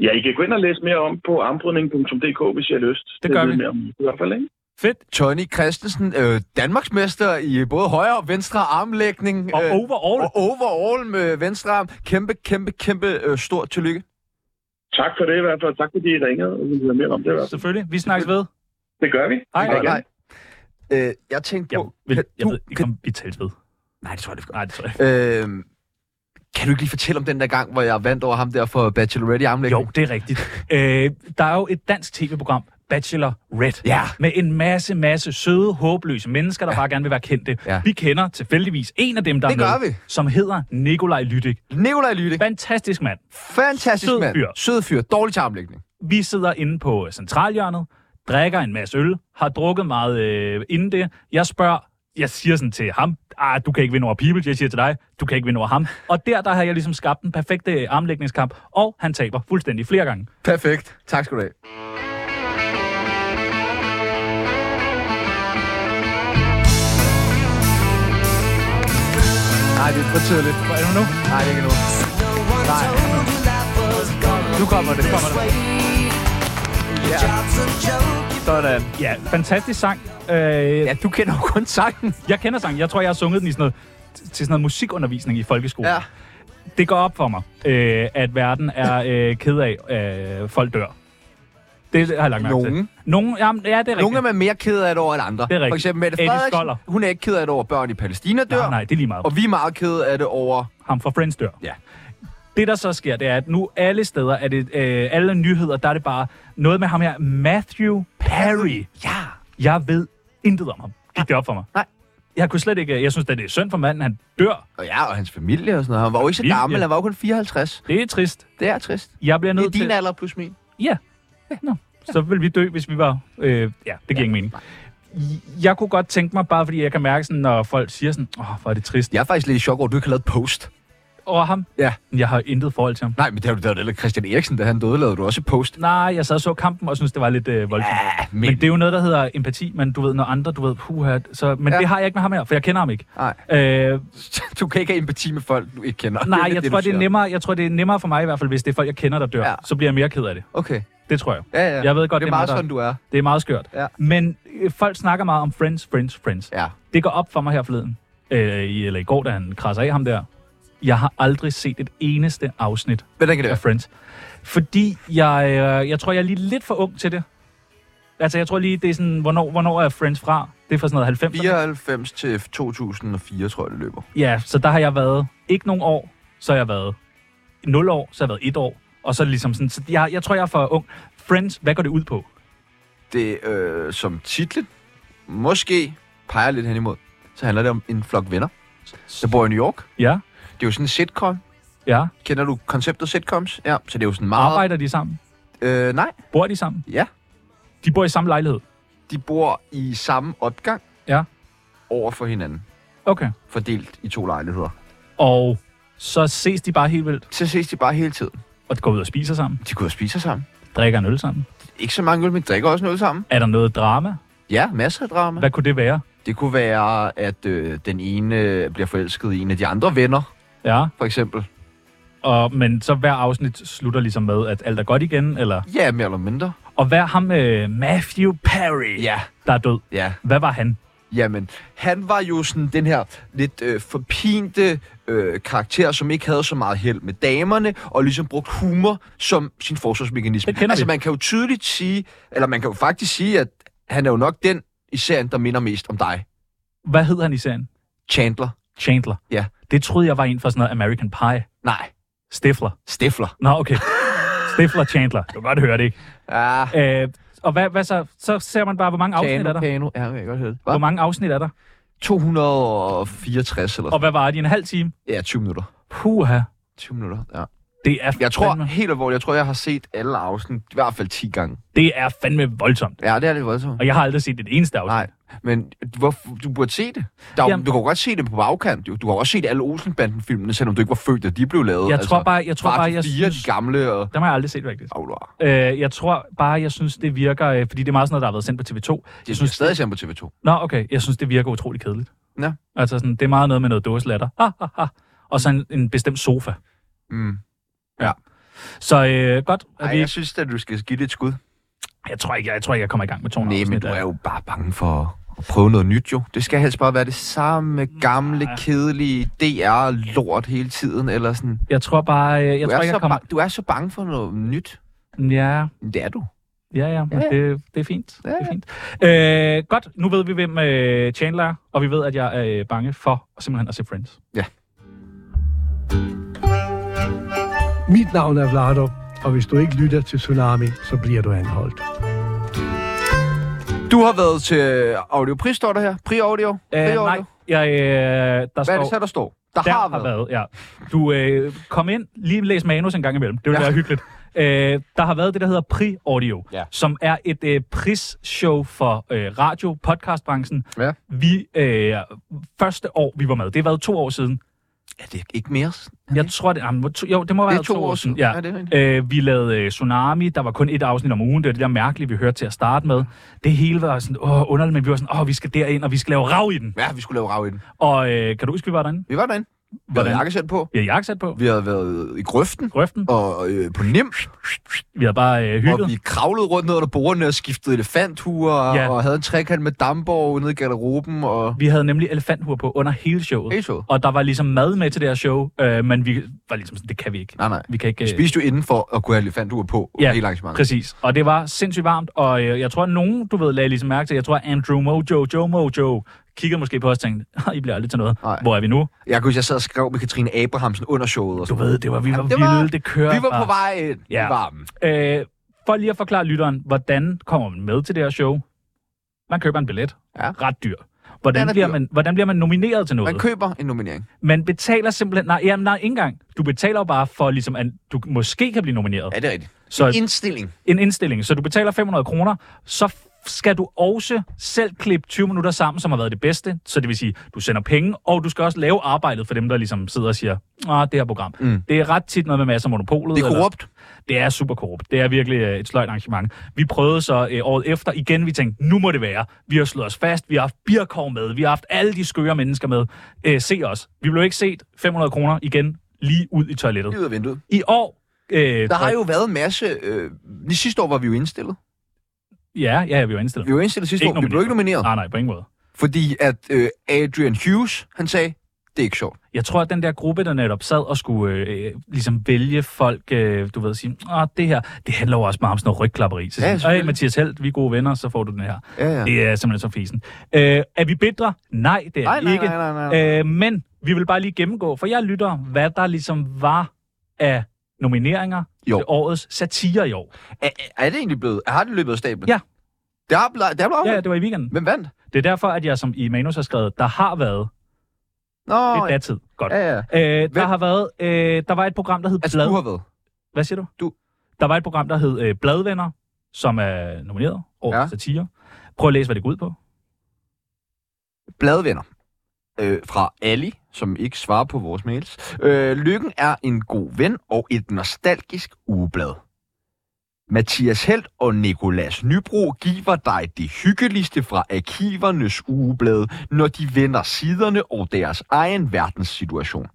Ja, I kan gå ind og læse mere om på armbrydning.dk, hvis I har lyst. Det gør vi. Mere om, I hvert fald, ikke? Fedt. Tony Christensen, øh, Danmarksmester i både højre og venstre armlægning. Og øh, overall, og overall med venstre arm. Kæmpe, kæmpe, kæmpe øh, stort tillykke. Tak for det i hvert fald. Tak fordi I ringede, og vi vil høre mere om det i hvert fald. selvfølgelig. Vi snakkes ved. Det gør vi. Hej. Vi. Nej. Øh, jeg tænkte Jeg, på... vil, kan jeg du, ved ikke, om vi talt ved. Nej, det tror jeg, det Nej, det tror jeg ikke. Øh, kan du ikke lige fortælle om den der gang, hvor jeg vandt over ham der for Bachelorette i Jo, armlægning? det er rigtigt. Øh, der er jo et dansk tv-program, Bachelor Red. Ja. Med en masse, masse søde, håbløse mennesker, der ja. bare gerne vil være kendte. Ja. Vi kender tilfældigvis en af dem, der Det er med, vi. som hedder Nikolaj Lydik. Nikolaj Lytte. Fantastisk mand. Fantastisk Sød mand. fyr. Sød fyr. Dårlig til armlægning. Vi sidder inde på centralhjørnet, drikker en masse øl, har drukket meget øh, inden det. Jeg spørger, jeg siger sådan til ham, ah, du kan ikke vinde over People. Jeg siger til dig, du kan ikke vinde over ham. Og der, der har jeg ligesom skabt en perfekte armlægningskamp, og han taber fuldstændig flere gange. Perfekt. Tak skal du have. Nej, det er for tidligt. Er det nu? Nej, ikke nu. Nej. Nu kommer det. Kommer det. Ja. Sådan. Ja, fantastisk sang. Øh, Ja, du kender jo kun sangen. Jeg kender sangen. Jeg tror, jeg har sunget den i sådan noget, til sådan noget musikundervisning i folkeskolen. Ja. Det går op for mig, øh, at verden er øh, ked af, at øh, folk dør. Det har jeg lagt mærke til. Nogen. Nogen, jamen, ja, det er rigtigt. Nogle er man mere ked af det over end andre. Det er rigtigt. For eksempel Mette Eddie Frederiksen, Skoller. hun er ikke ked af det over, at børn i Palæstina dør. Nej, nej, det er lige meget. Og vi er meget ked af det over... ham fra Friends dør. Ja. Det, der så sker, det er, at nu alle steder, er det, øh, alle nyheder, der er det bare noget med ham her, Matthew Perry. Ja. Jeg ved intet om ham. Gik det op for mig? Nej. Jeg kunne slet ikke, jeg synes, at det er synd for manden, han dør. Og ja, og hans familie og sådan noget. Han var jo ikke så gammel, han var jo kun 54. Det er trist. Det er trist. Jeg bliver Det er nødt din til... alder plus min. Ja. Nå. Så ville vi dø, hvis vi var... Øh, ja, det giver ingen mening. Jeg kunne godt tænke mig, bare fordi jeg kan mærke, sådan, når folk siger sådan, åh, hvor er det trist. Jeg er faktisk lidt i chok over, at du ikke har lavet post. Over ham. Ja. Jeg har intet forhold til ham. Nej, men det har du da Christian Eriksen, da han døde, lavede du også post. Nej, jeg sad og så kampen og synes det var lidt øh, voldsomt. Ja, men... Men det er jo noget, der hedder empati, men du ved, når andre, du ved, puha, så, men Ja. det har jeg ikke med ham her, for jeg kender ham ikke. Nej. Øh, Du kan ikke have empati med folk, du ikke kender. nej, jeg du tror, det er nemmere, jeg tror, det er nemmere for mig i hvert fald, hvis det er folk, jeg kender, der dør. Ja. Så bliver jeg mere ked af det. Okay. Det tror jeg. Ja, ja. Jeg ved godt, det er det er meget der- sådan, du er. Det er meget skørt. Ja. Men øh, folk snakker meget om friends, friends, friends. Ja. Det går op for mig her forleden, øh, i, eller i går, da han krasser af ham der. Jeg har aldrig set et eneste afsnit Hvordan kan det af være? Friends. Fordi jeg, øh, jeg tror, jeg er lige lidt for ung til det. Altså, jeg tror lige, det er sådan, hvornår, hvornår er Friends fra? Det er fra sådan noget 90'erne. 94 til 2004, tror jeg, det løber. Ja, så der har jeg været ikke nogen år, så har jeg været 0 år, så har jeg været 1 år. Og så er ligesom sådan, så jeg, jeg tror, jeg er for ung. Friends, hvad går det ud på? Det, øh, som titlen måske peger lidt hen imod, så handler det om en flok venner, der bor i New York. Ja, Det er jo sådan en sitcom. ja. Kender du konceptet sitcoms? Ja, så det er jo sådan meget... Arbejder de sammen? Øh, nej, Bor de sammen? ja. De bor i samme lejlighed? De bor i samme opgang Ja. over for hinanden, Okay. fordelt i to lejligheder. Og så ses de bare helt vildt, Så ses de bare hele tiden. og går ud og spiser sammen, De går og spiser sammen. drikker en øl sammen. Ikke så mange øl, men drikker også noget sammen. Er der noget drama? Ja, masser af drama. Hvad kunne det være? Det kunne være, at øh, den ene bliver forelsket i en af de andre venner, Ja, for eksempel. og, men så hver afsnit slutter ligesom med, at alt er godt igen, eller? Ja, mere eller mindre. Og hvad er ham med Matthew Perry, Ja, der er død? ja. Hvad var han? Jamen, han var jo sådan den her lidt øh, forpinte øh, karakter, som ikke havde så meget held med damerne, og ligesom brugt humor som sin forsvarsmekanisme. Altså, vi. man kan jo tydeligt sige, eller man kan jo faktisk sige, at han er jo nok den i serien, der minder mest om dig. Hvad hed han i serien? Chandler. Chandler. Ja. Det troede jeg var en fra sådan noget American Pie. Nej, Stifler. Stifler. Nå, okay. Stifler Chandler. Du kan godt høre det, ikke? Ja, Øh, og hvad, hvad så? Så ser man bare, hvor mange afsnit er der? Kano. Ja, jeg kan godt høre det. Hvor mange afsnit er der? 264 eller Og sådan hvad var det? En halv time? Ja, 20 minutter. Puha. 20 minutter, ja. Det er Jeg tror fandme, helt alvorligt, jeg tror, jeg har set alle afsnit, i hvert fald 10 gange. det er fandme voldsomt. Ja, det er lidt voldsomt. Og jeg har aldrig set et eneste afsnit. Nej, men hvor, du burde se det. Der, er Jamen- du kan jo godt se det på bagkant. Jo. Du har også set alle Olsenbanden-filmene, selvom du ikke var født, da de blev lavet. Jeg tror bare, jeg tror bare, jeg fire, synes... de gamle og... Dem har jeg aldrig set, faktisk. Oh, du. Øh, jeg tror bare, jeg synes, det virker... Øh, fordi det er meget sådan noget, der har været sendt på TV2. Det Jeg er synes, stadig sendt på TV2. Nå, okay. Jeg synes, det virker utrolig kedeligt. Ja. Altså, sådan, det er meget noget med noget dåselatter. Ah, ah, ah. Og så en, en bestemt sofa. Mm. Så øh, godt. At Ej, vi, jeg synes, at du skal give det et skud. jeg, tror ikke, jeg, jeg tror ikke, jeg kommer i gang med 200 Nej, men du er jo bare bange for at prøve noget nyt, jo. Det skal helst bare være det samme gamle, Nej. kedelige DR-lort hele tiden, eller sådan. Jeg tror bare, øh, jeg du, tror er ikke, så jeg kommer... ba- du er så bange for noget nyt. Ja, Det er du. Ja, ja, men Ja, ja. det, det er fint. Det er fint. Øh, godt, nu ved vi, hvem øh, Chandler er, og vi ved, at jeg er øh, bange for simpelthen at se Friends. Mit navn er Vlado, og hvis du ikke lytter til Tsunami, så bliver du anholdt. Du har været til Audiopris, står der her. Pri-audio. Øh, Pri-audio. nej, jeg, øh, der Hvad står... er det så, der står? Der, Der har, har været, ja. Du øh, kom ind, lige læs manus en gang imellem. Det vil Ja. ja. være hyggeligt. Øh, der har været det, der hedder Pri Audio, Ja. som er et øh, prisshow for øh, radio, podcastbranchen. Ja. Vi, øh, første år, vi var med, det har været to år siden. Er det ikke mere? Jeg tror, det, jamen, to, jo, det må Det være er to år siden. Ja. Ja, det. Øh, vi lavede øh, Tsunami, der var kun et afsnit om ugen. Det var det der mærkelige, vi hørte til at starte med. Det hele var sådan, åh, underligt, men vi var sådan, åh, vi skal derind, og vi skal lave rav i den. Ja, vi skulle lave rav i den. Og øh, kan du huske, vi var derinde? Vi var derinde. Vi havde Hvordan? jakkesæt på. Vi havde jakkesæt på, Vi havde været i grøften grøften, og øh, på nim. vi havde bare øh, hygget. Og vi kravlede rundt ned under bordene og skiftede elefanthuer Ja. og havde en trekant med damborg nede i garderoben og... Vi havde nemlig elefanthuer på under hele showet. Hey, showet. Og der var ligesom mad med til det her show, øh, men vi var ligesom sådan, det kan vi ikke. Nej, nej. Vi kan ikke... Vi øh, spiste jo inden for at kunne have elefanthuer på Ja, hele. Præcis. Og det var sindssygt varmt, og øh, jeg tror, at nogen, du ved, lagde ligesom mærke til, jeg tror, Andrew Mojo, Joe Mojo, kiggede måske på os og tænkte, "Ah, I bliver aldrig til noget. Nej. Hvor er vi nu? Jeg kunne jeg sad og skrev med Katrine Abrahamsen under showet. Og Du sådan ved, det var, vi var Jamen, det var- vilde, det kører Vi var bare. på vej ind Ja. i varmen. Øh, for lige at forklare lytteren, hvordan kommer man med til det her show? Man køber en billet. Ja. Ret dyr. Hvordan er bliver, dyr. man, hvordan bliver man nomineret til noget? Man køber en nominering. Man betaler simpelthen... Nej, jamen, nej, ikke engang. Du betaler jo bare for, ligesom, at du måske kan blive nomineret. Ja, det er rigtigt. Så Indstilling. en indstilling. Så du betaler 500 kroner, så skal du også selv klippe 20 minutter sammen, som har været det bedste. Så det vil sige, du sender penge, og du skal også lave arbejdet for dem, der ligesom sidder og siger, ah, det her program. Mm. Det er ret tit noget med masser af monopolet. Det er eller- korrupt. det er super korrupt. Det er virkelig øh, et sløjt arrangement. Vi prøvede så øh, året efter igen, vi tænkte, nu må det være. Vi har slået os fast, vi har haft Birkov med, vi har haft alle de skøre mennesker med. Øh, se os. Vi blev ikke set 500 kroner igen lige ud i toilettet. Lige ud af vinduet. I år... Øh, Der har jo været en masse... Øh, sidste år var vi jo indstillet. Ja, ja, vi var indstillet. Vi var indstillet sidste Ikke år. Vi blev ikke nomineret. Nej, nej, på ingen måde. Fordi at øh, Adrian Hughes, han sagde, det er ikke sjovt. Jeg tror, at den der gruppe, der netop sad og skulle øh, ligesom vælge folk, øh, du ved, sige, ah, det her, det handler jo også meget om sådan noget rygklapperi. Så Ja, hey. Mathias Helt, vi er gode venner, så får du den her. Ja, ja. Det er simpelthen så fisen. Øh, er vi bedre? Nej, det er Nej, vi nej, ikke. nej, nej, nej. Øh, men vi vil bare lige gennemgå, for jeg lytter, hvad der ligesom var af nomineringer Jo. årets satire i år. Er, er det egentlig blevet... Har det løbet af stablen? Ja. Det har, blevet- det har blevet Ja, det var i weekenden. Hvem vandt? Det er derfor, at jeg som i manus har skrevet, der har været Nå, et datid. Godt. ja, ja. Øh, der Hvem? har været, øh, der var et program, der hed Altså, Blad. du har været. Hvad siger du? Du. Der var et program, der hed øh, Bladvenner, som er nomineret over Ja. ja. satire. Prøv at læse, hvad det går ud på. Bladvenner. Øh, fra Ali, som ikke svarer på vores mails. Øh, Lykken er en god ven og et nostalgisk ugeblad. Mathias Helt og Nikolas Nybro giver dig det hyggeligste fra arkivernes ugeblad, når de vender siderne og deres egen verdenssituation.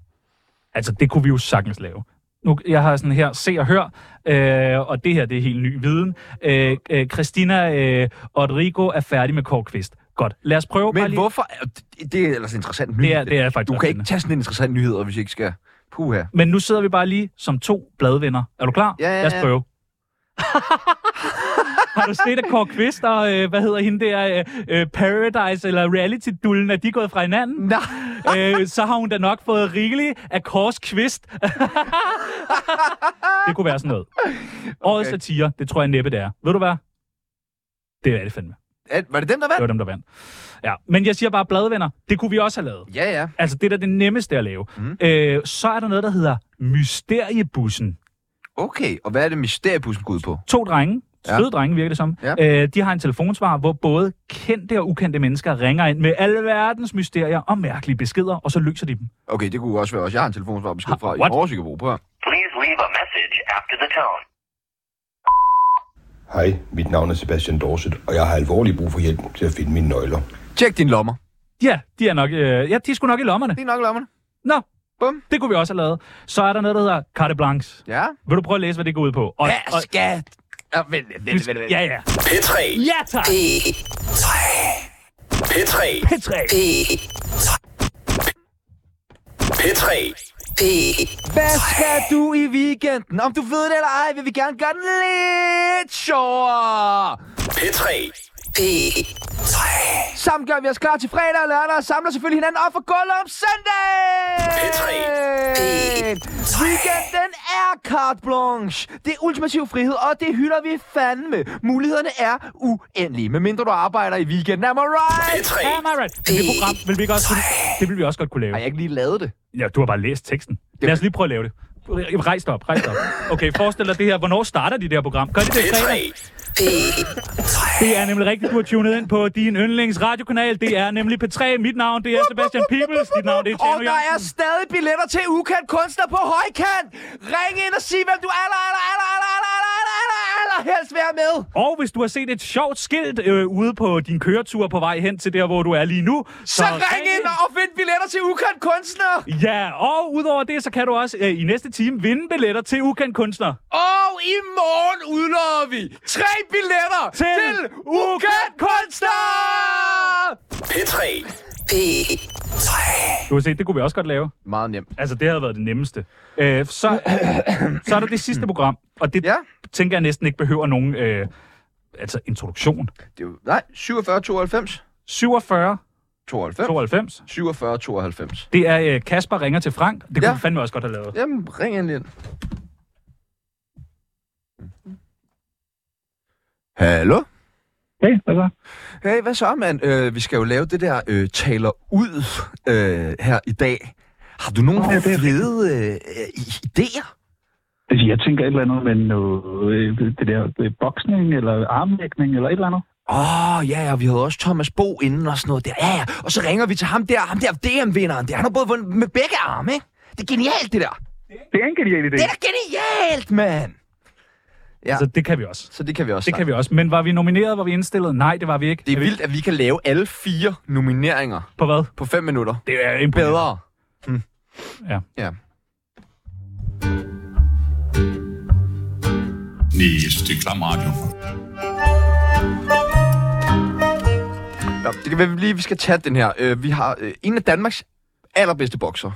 Altså, det kunne vi jo sagtens lave. Nu, jeg har sådan her, se og hør, øh, og det her, det er helt ny viden. Øh, øh, Christina øh, Rodrigo er færdig med Kåre Kvist. Godt, lad os prøve bare Men lige. hvorfor? Det, det er ellers interessant nyhed. Det er, det er faktisk Du kan ikke tage sådan en interessant nyhed, hvis jeg ikke skal... Puha. Men nu sidder vi bare lige som to bladvenner. Er du klar? Ja, ja, Lad os ja. prøve. har du set, at Kåre Kvist og, øh, hvad hedder hende der, øh, øh, Paradise eller Reality-dullen, er de gået fra hinanden? Nej. øh, så har hun da nok fået rigeligt af Kors Kvist. det kunne være sådan noget. Årets Okay. satire, det tror jeg næppe, det er. Ved du hvad? Det er det fandme. Er- Var det dem, der Det vandt? var dem, der vandt. Ja, men jeg siger bare bladvenner. Det kunne vi også have lavet. Ja, ja. Altså, det er da det nemmeste at lave. Mhm. Øh, så er der noget, der hedder Mysteriebussen. Okay, og hvad er det mysteriebussen går ud på? To drenge, Ja. søde drenge virker det som, Ja. øh, de har en telefonsvar, hvor både kendte og ukendte mennesker ringer ind med alle verdens mysterier og mærkelige beskeder, og så løser de dem. Okay, det kunne også være også. Jeg har en telefonsvar besked Ha- fra? Aarhus, I kan bruge på her. Please leave a message after the tone. Hej, mit navn er Sebastian Dorset, og jeg har alvorlig brug for hjælp til at finde mine nøgler. Tjek dine lommer. Ja, de er nok, øh, ja, de er sgu nok i lommerne. Det er nok lommerne. Nå, Bum. det kunne vi også have lavet. Så er der noget, der hedder carte blanche. Ja. Vil du prøve at læse, hvad det går ud på? Og, Ja, skat. Ja, vent, vent, vent, vent, ja, ja. P3. Ja, tak. P3. P3. P3. Hvad skal du i weekenden? Om du ved det eller ej, vil vi gerne gøre den lidt sjovere. P3. P3. Sammen gør vi os klar til fredag og lørdag og samler selvfølgelig hinanden op for gulvet om søndag. P3. Weekenden er carte blanche. Det er ultimativ frihed, og det hylder vi fandme. Mulighederne er uendelige, medmindre du arbejder i weekenden. Am I right? P3. Am I right? Men det program vil vi ikke også kunne, det vil vi også godt kunne lave. Har jeg ikke lige lavet det? Ja, du har bare læst teksten. Lad os lige prøve at lave det. Rejs dig op, rejs dig op. Okay, forestil dig det her. Hvornår starter de det her program? Gør de det P3. fredag? Det er nemlig rigtigt, du har tunet ind på din yndlings radiokanal. Det er nemlig P3. Mit navn, det er Sebastian Peoples. Dit navn, det er Og Tjano der er stadig billetter til ukendt kunstner på højkant. Ring ind og sig, hvem du aller, aller, aller, aller, aller, aller, aller, aller, aller helst have med. Og hvis du har set et sjovt skilt øh, ude på din køretur på vej hen til der, hvor du er lige nu, Så, så ring ind og find billetter til ukendt kunstner. Ja, og udover det, så kan du også øh, i næste time vinde billetter til ukendt kunstner. Og i morgen udlover vi tre billetter Til til, til ukendt kunstner. P3. P3. Du har set, det kunne vi også godt lave. Meget nemt. Altså, det havde været det nemmeste. Øh, så, så er der det sidste program, og det Ja. tænker jeg næsten ikke behøver nogen øh, altså introduktion. Det er jo, nej, 47, 92. 47 92. 92. 47, 92. Det er øh, Kasper ringer til Frank. Det kunne Ja. vi fandme også godt have lavet. Jamen, ring endelig ind. Hallo? Hey, hvad så? Hey, hvad så, mand? Øh, vi skal jo lave det der øh, taler ud øh, her i dag. Har du nogle er fede øh, idéer? Altså, jeg tænker et eller andet med noget, øh, det der øh, boksning, eller armlægning, eller et eller andet. Åh, oh, ja, ja, vi havde også Thomas Bo inden og sådan noget der. Ja, ja, og så ringer vi til ham der, ham der DM-vinderen der. Han har både vundet med begge arme, ikke? Det er genialt, det der. Det er en genial idé. Det er da genialt, mand! Ja, Altså, det kan vi også. så det kan vi også Det kan vi også. Men var vi nomineret? Var vi indstillet? Nej, det var vi ikke. Det er vi- vildt, at vi kan lave alle fire nomineringer På hvad? på fem minutter. Det er imponerende. Bedre. Ja. Ja. Jeg synes, det er klam radio. ja det kan være, vi lige vi skal tage den her. Øh, vi har øh, en af Danmarks allerbedste bokser.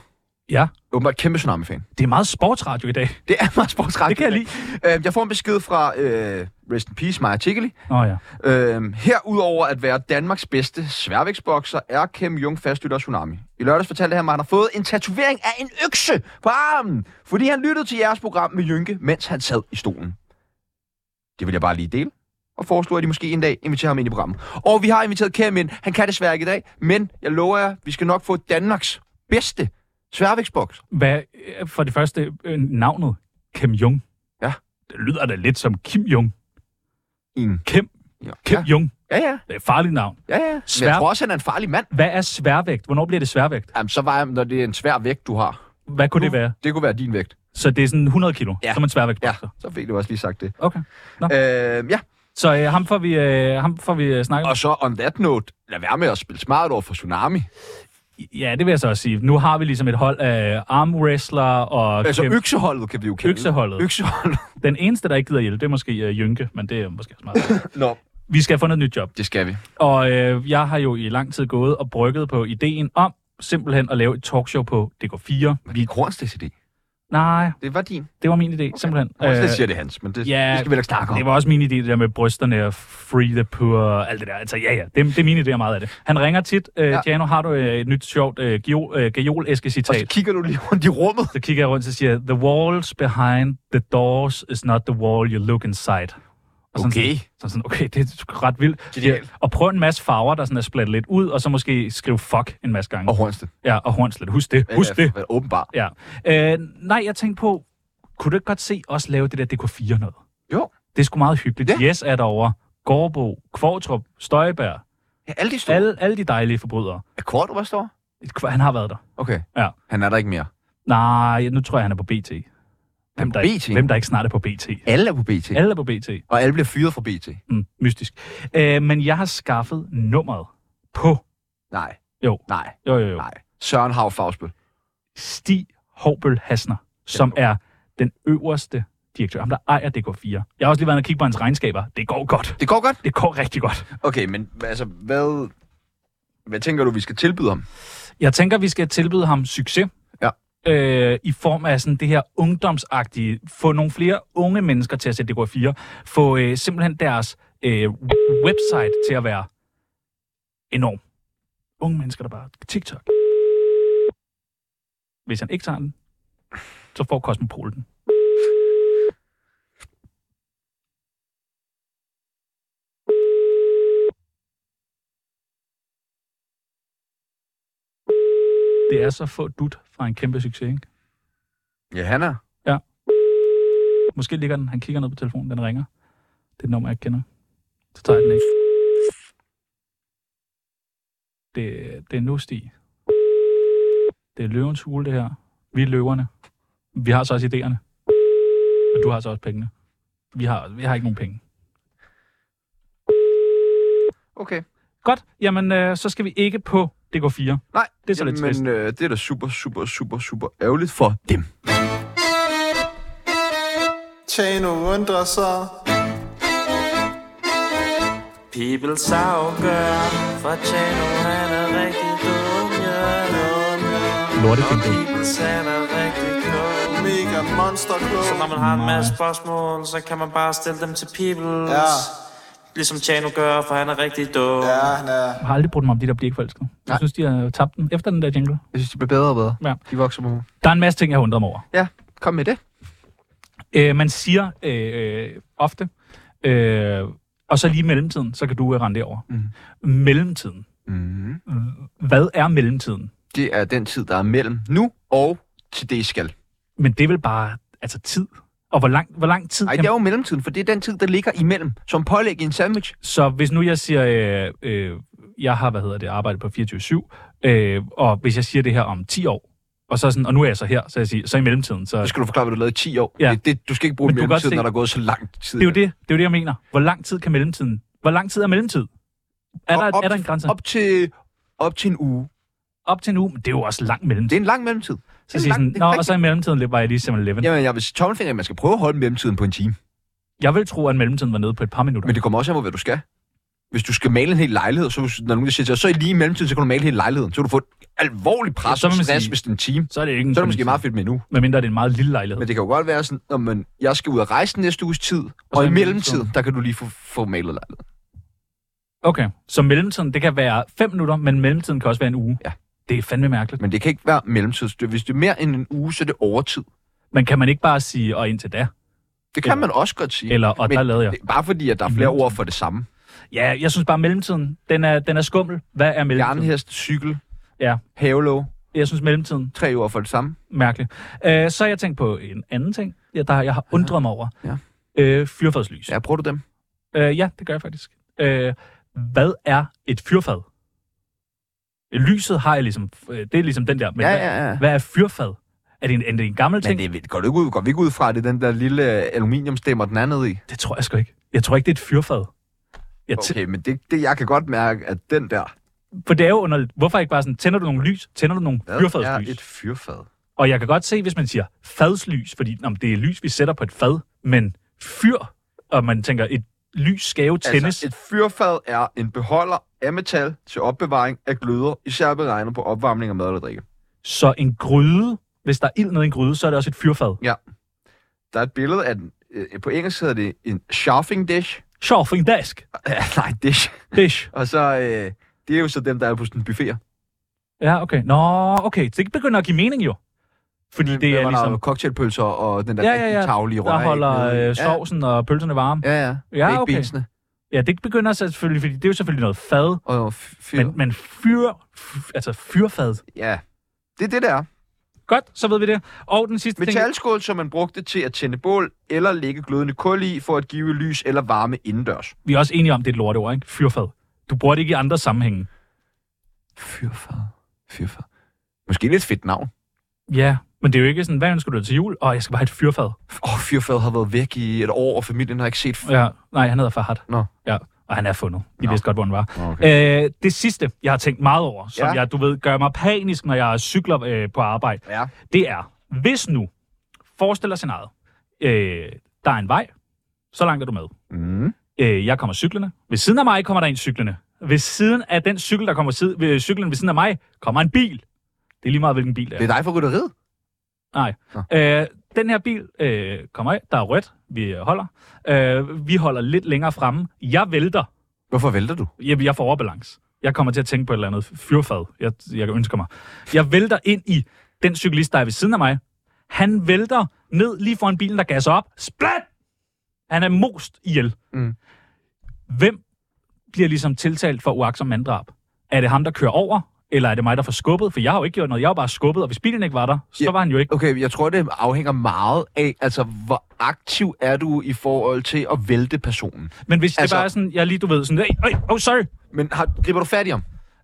Ja, Åbenbart kæmpe Tsunami-fan. det er meget sportsradio i dag. Det er meget sportsret. Det kan jeg lide. Øh, jeg får en besked fra øh, Rest in Peace, Maja Tiggeli. Åh oh, ja. Øh, herudover at være Danmarks bedste sværvægtsbokser, er Kem Jung fastlytter Tsunami. I lørdags fortalte han mig, at han har fået en tatovering af en økse på armen, fordi han lyttede til jeres program med Jynke, mens han sad i stolen. Det vil jeg bare lige dele og foreslå, at I måske en dag inviterer ham ind i programmet. Og vi har inviteret Kem ind. Han kan desværre ikke i dag, men jeg lover jer, vi skal nok få Danmarks bedste sværvægtsbokser. Hvad, øh, for det første, øh, navnet Kim Jong. Ja. Det lyder da lidt som Kim Jong. En. Kim. Ja. Kim. Jong. Ja, ja. Det er et farligt navn. Ja, ja. Men Svær- Jeg tror også, han er en farlig mand. Hvad er sværvægt? Hvornår bliver det sværvægt? Jamen, så var jeg, når det er en svær vægt, du har. Hvad kunne det være? Det kunne være din vægt. Så det er sådan 100 kilo, Ja. som en sværvægt. Ja, så fik du også lige sagt det. Okay. Nå. Øh, ja, Så øh, ham får vi, øh, ham får vi øh, snakket og så on that note, lad være med at spille smart over for Tsunami. Ja, det vil jeg så også sige. Nu har vi ligesom et hold af armwrestler og Altså Kim- økseholdet kan vi jo kalde det. Økseholdet. Økseholdet. Den eneste, der ikke gider hjælpe, det er måske øh, Jynke, men det er måske smart. Nå, vi skal have fundet et nyt job. det skal vi. Og øh, jeg har jo i lang tid gået og brygget på ideen om simpelthen at lave et talkshow på DK4. Vi er Hornsteds idé. Nej, Det var din. det var min idé, okay. simpelthen. Hornstedt Øh, siger det hans, men det, ja, det skal vi ikke snakke om. Det var også min idé, det der med brysterne og free the poor og alt det der. Altså, ja, ja, det, det er mine idéer meget af det. Han ringer tit. Øh, Ja. Jano, har du øh, et nyt sjovt øh, øh, gajol-æske Og så kigger du lige rundt i rummet. Så kigger jeg rundt og siger, the walls behind the doors is not the wall you look inside. Og sådan, Okay. Så sådan, okay, det er ret vildt. Genialt. Og prøv en masse farver, der sådan er splattet lidt ud, og så måske skrive fuck en masse gange. Og Hornstedt. Ja, og Hornslet. Husk det. Husk det. Ja, åbenbart. Ja. Øh, nej, jeg tænkte på, kunne du ikke godt se os lave det der DK4 noget? Jo. Det er sgu meget hyggeligt. Ja. Yes er derovre. Gårdbo, Kvartrup, Støjberg. Ja, alle de store. Alle, alle de dejlige forbrydere. Er Kort, der står? Han har været der. Okay. Ja. Han er der ikke mere. Nej, nu tror jeg, han er på BT. Hvem der, ikke- BT? hvem der ikke snart er på BT? Alle er på BT. Alle er på BT. Og alle bliver fyret fra BT. Mm, mystisk. Øh, men jeg har skaffet nummeret på... Nej. Jo. Nej. Jo, jo, jo. Nej. Søren Hav Fagsbøl. Stig Håbøl Hasner, som er den øverste direktør. Ham, der ejer DK4. Jeg har også lige været inde og kigge på hans regnskaber. Det går godt. Det går godt? Det går rigtig godt. Okay, men altså, hvad, hvad tænker du, vi skal tilbyde ham? Jeg tænker, vi skal tilbyde ham succes. Øh, i form af sådan det her ungdomsagtige, få nogle flere unge mennesker til at sætte DK4, få øh, simpelthen deres øh, website til at være enorm. Unge mennesker, der bare TikTok. Hvis han ikke tager den, så får Cosmopol den. Det er så få dut fra en kæmpe succes, ikke? Ja, han er. Ja. Måske ligger den, han kigger ned på telefonen, den ringer. Det er et nummer, jeg kender. Så tager jeg den ikke. Det, det er nu, Stig. Det er løvens hule, det her. Vi er løverne. Vi har så også idéerne. Og du har så også pengene. Vi har, vi har ikke nogen penge. Okay. Godt. Jamen, øh, så skal vi ikke på DK4. Nej, Det er så lidt trist. Men øh, det er da super, super, super, super ærgerligt for dem. Tjano undrer sig. Peoples afgør, for Tjano han er rigtig dum, ja. Lorteting, du. Peoples han er rigtig klog. Mega monster klog. Så når man har en masse spørgsmål, så kan man bare stille dem til Peoples. Ja. Ligesom Tjano gør, for han er rigtig dum. Ja, han er... Jeg har aldrig brugt mig om de der bliver ikke forelsket. Jeg synes, de har tabt den efter den der jingle. Jeg synes, de bliver bedre og bedre. Ja. De vokser på. Der er en masse ting, jeg har undret mig over. Ja, kom med det. Øh, man siger øh, øh, ofte, øh, og så lige i mellemtiden, så kan du øh, rende det over. Mm. Mellemtiden. Mm. Hvad er mellemtiden? Det er den tid, der er mellem nu og til det, I skal. Men det er vel bare altså tid. Og hvor lang, hvor lang tid Nej, det er jo mellemtiden, for det er den tid, der ligger imellem, som pålæg i en sandwich. Så hvis nu jeg siger, øh, øh, jeg har, hvad hedder det, arbejdet på 24-7, øh, og hvis jeg siger det her om 10 år, og, så sådan, og nu er jeg så her, så, jeg siger, så i mellemtiden, så... Så skal du forklare, hvad du lavede i 10 år. Ja. Det, det, du skal ikke bruge mellemtiden, se- når der er gået så lang tid. Det er jo det, det, er jo det jeg mener. Hvor lang tid kan mellemtiden... Hvor lang tid er mellemtid? Er der, op, er der en grænse? Op til, op til en uge. Op til en uge, men det er jo også lang mellemtid. Det er en lang mellemtid. Så en siger sådan, det er Nå, og så i mellemtiden var jeg lige 7-Eleven. Jamen, jeg vil sige tommelfinger, at man skal prøve at holde mellemtiden på en time. Jeg vil tro, at mellemtiden var nede på et par minutter. Men det kommer også an på, hvad du skal. Hvis du skal male en hel lejlighed, så når nogen der siger til dig, så i lige i mellemtiden, så kan du male hele lejligheden. Så kan du få et alvorligt pres Ja, så og vil stress, sige- hvis det er en time. Så er det ikke en Så er det måske meget fedt med nu. Medmindre det er en meget lille lejlighed. Men det kan jo godt være sådan, at man, jeg skal ud og rejse næste uges tid, og, og i mellemtiden. der kan du lige få, få malet lejligheden. Okay, så mellemtiden, det kan være 5 minutter, men mellemtiden kan også være en uge. Ja. Det er fandme mærkeligt. Men det kan ikke være mellemtid. Det- Hvis det er mere end en uge, så er det overtid. Men kan man ikke bare sige, og indtil da? Det kan Eller- man også godt sige. Eller, og Men der lavede jeg. bare fordi, at der er flere ord for det samme. Ja, jeg synes bare, mellemtiden, den er, den er skummel. Hvad er mellemtiden? Jernhest, cykel, Ja, havelåg, jeg synes mellemtiden, tre ord for det samme. mærkeligt. Øh, så har jeg tænkt på en anden ting, ja, der jeg har undret mig over. Ja. Øh, fyrfadslys. Ja, bruger du dem? Øh, ja, det gør jeg faktisk. Øh, hvad er et fyrfad? Lyset har jeg ligesom, øh, det er ligesom den der, men Ja, hvad, ja, ja. hvad er fyrfad? Er det en, er det en gammel ting? Men det går, du ikke ud, går vi ikke ud fra, at det er den der lille aluminiumstemmer, den er nede i? Det tror jeg sgu ikke. Jeg tror ikke, det er et fyrfad. Jeg Okay, men det, det, jeg kan godt mærke, at den der For det er jo underligt. Hvorfor ikke bare sådan, tænder du nogle lys? Tænder du nogle hvad er fyrfadslys? et fyrfad. Og jeg kan godt se, hvis man siger fadslys, fordi om det er lys, vi sætter på et fad, men fyr, og man tænker, et lys skal jo tændes. Altså, et fyrfad er en beholder af metal til opbevaring af gløder, især beregnet på opvarmning af mad eller drikke. Så en gryde, hvis der er ild nede i en gryde, så er det også et fyrfad. Ja. Der er et billede af den. øh, På engelsk hedder det en chafing dish. Sharfing desk. Ja, nej, dish. Dish. Og så, øh, det er jo så dem, der er på sådan en buffet. Ja, okay. Nå, okay. Det begynder at give mening jo. Fordi det er ligesom... cocktailpølser og den der Ja, ja, ja. taglige Der røg. holder øh, sovsen og pølserne varme. Ja, ja. Ja, okay. beansene. Ja, det begynder selvfølgelig, fordi det er jo selvfølgelig noget fad. Og fyr. Men, men fyr, f- altså fyrfad. Ja, det er det, der er. Godt, så ved vi det. Og den sidste ting... Metalskål, som man brugte til at tænde bål eller lægge glødende kul i for at give lys eller varme indendørs. Vi er også enige om, det er et lorteord, ikke? Fyrfad. Du bruger det ikke i andre sammenhænge. Fyrfad. Fyrfad. Måske lidt fedt navn. Ja, men det er jo ikke sådan, hvad ønsker du til jul? Åh, jeg skal bare have et fyrfad. Åh, oh, fyrfad har været væk i et år, og familien har ikke set... F- Ja, nej, han hedder Farhad. Nå. Ja, og han er fundet. De Nå. vidste godt, hvor han var. Okay. Øh, det sidste, jeg har tænkt meget over, som Ja. jeg, du ved, gør mig panisk, når jeg cykler øh, på arbejde, Ja. det er, hvis nu, forestil dig scenariet, øh, der er en vej, så langt er du med. Mm. Øh, jeg kommer cyklerne. Ved siden af mig kommer der en cyklerne. Ved siden af den cykel, der kommer sid- ved cyklen ved siden af mig, kommer en bil. Det er lige meget, hvilken bil det er. Det er dig for rytteriet. Nej. Øh, den her bil øh, kommer af. Der er rødt. Vi øh, holder. Øh, vi holder lidt længere fremme. Jeg vælter. Hvorfor vælter du? Jeg, jeg får overbalance. Jeg kommer til at tænke på et eller andet fyrfad, jeg, jeg ønsker mig. Jeg vælter ind i den cyklist, der er ved siden af mig. Han vælter ned lige foran bilen, der gasser op. Splat! Han er most ihjel. Mm. Hvem bliver ligesom tiltalt for uagtsom manddrab? Er det ham, der kører over? Eller er det mig, der får skubbet? For jeg har jo ikke gjort noget. Jeg har bare skubbet, og hvis bilen ikke var der, så Ja. var han jo ikke. Okay, jeg tror, det afhænger meget af, altså, hvor aktiv er du i forhold til at vælte personen. Men hvis altså, det bare er sådan, jeg lige, du ved, sådan, hey, hey, oh, sorry. Men har, griber du fat i ham?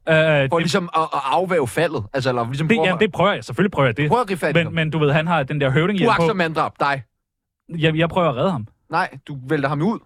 Øh, For det, ligesom at, at afvæve faldet? Altså, eller ligesom det, prøve- ja, det prøver jeg. Selvfølgelig prøver jeg det. Prøv at gribe fat i ham. Men, men du ved, han har den der høvding på. Uagtsom manddrab, dig. Jeg, jeg prøver at redde ham. Nej, du vælter ham ud.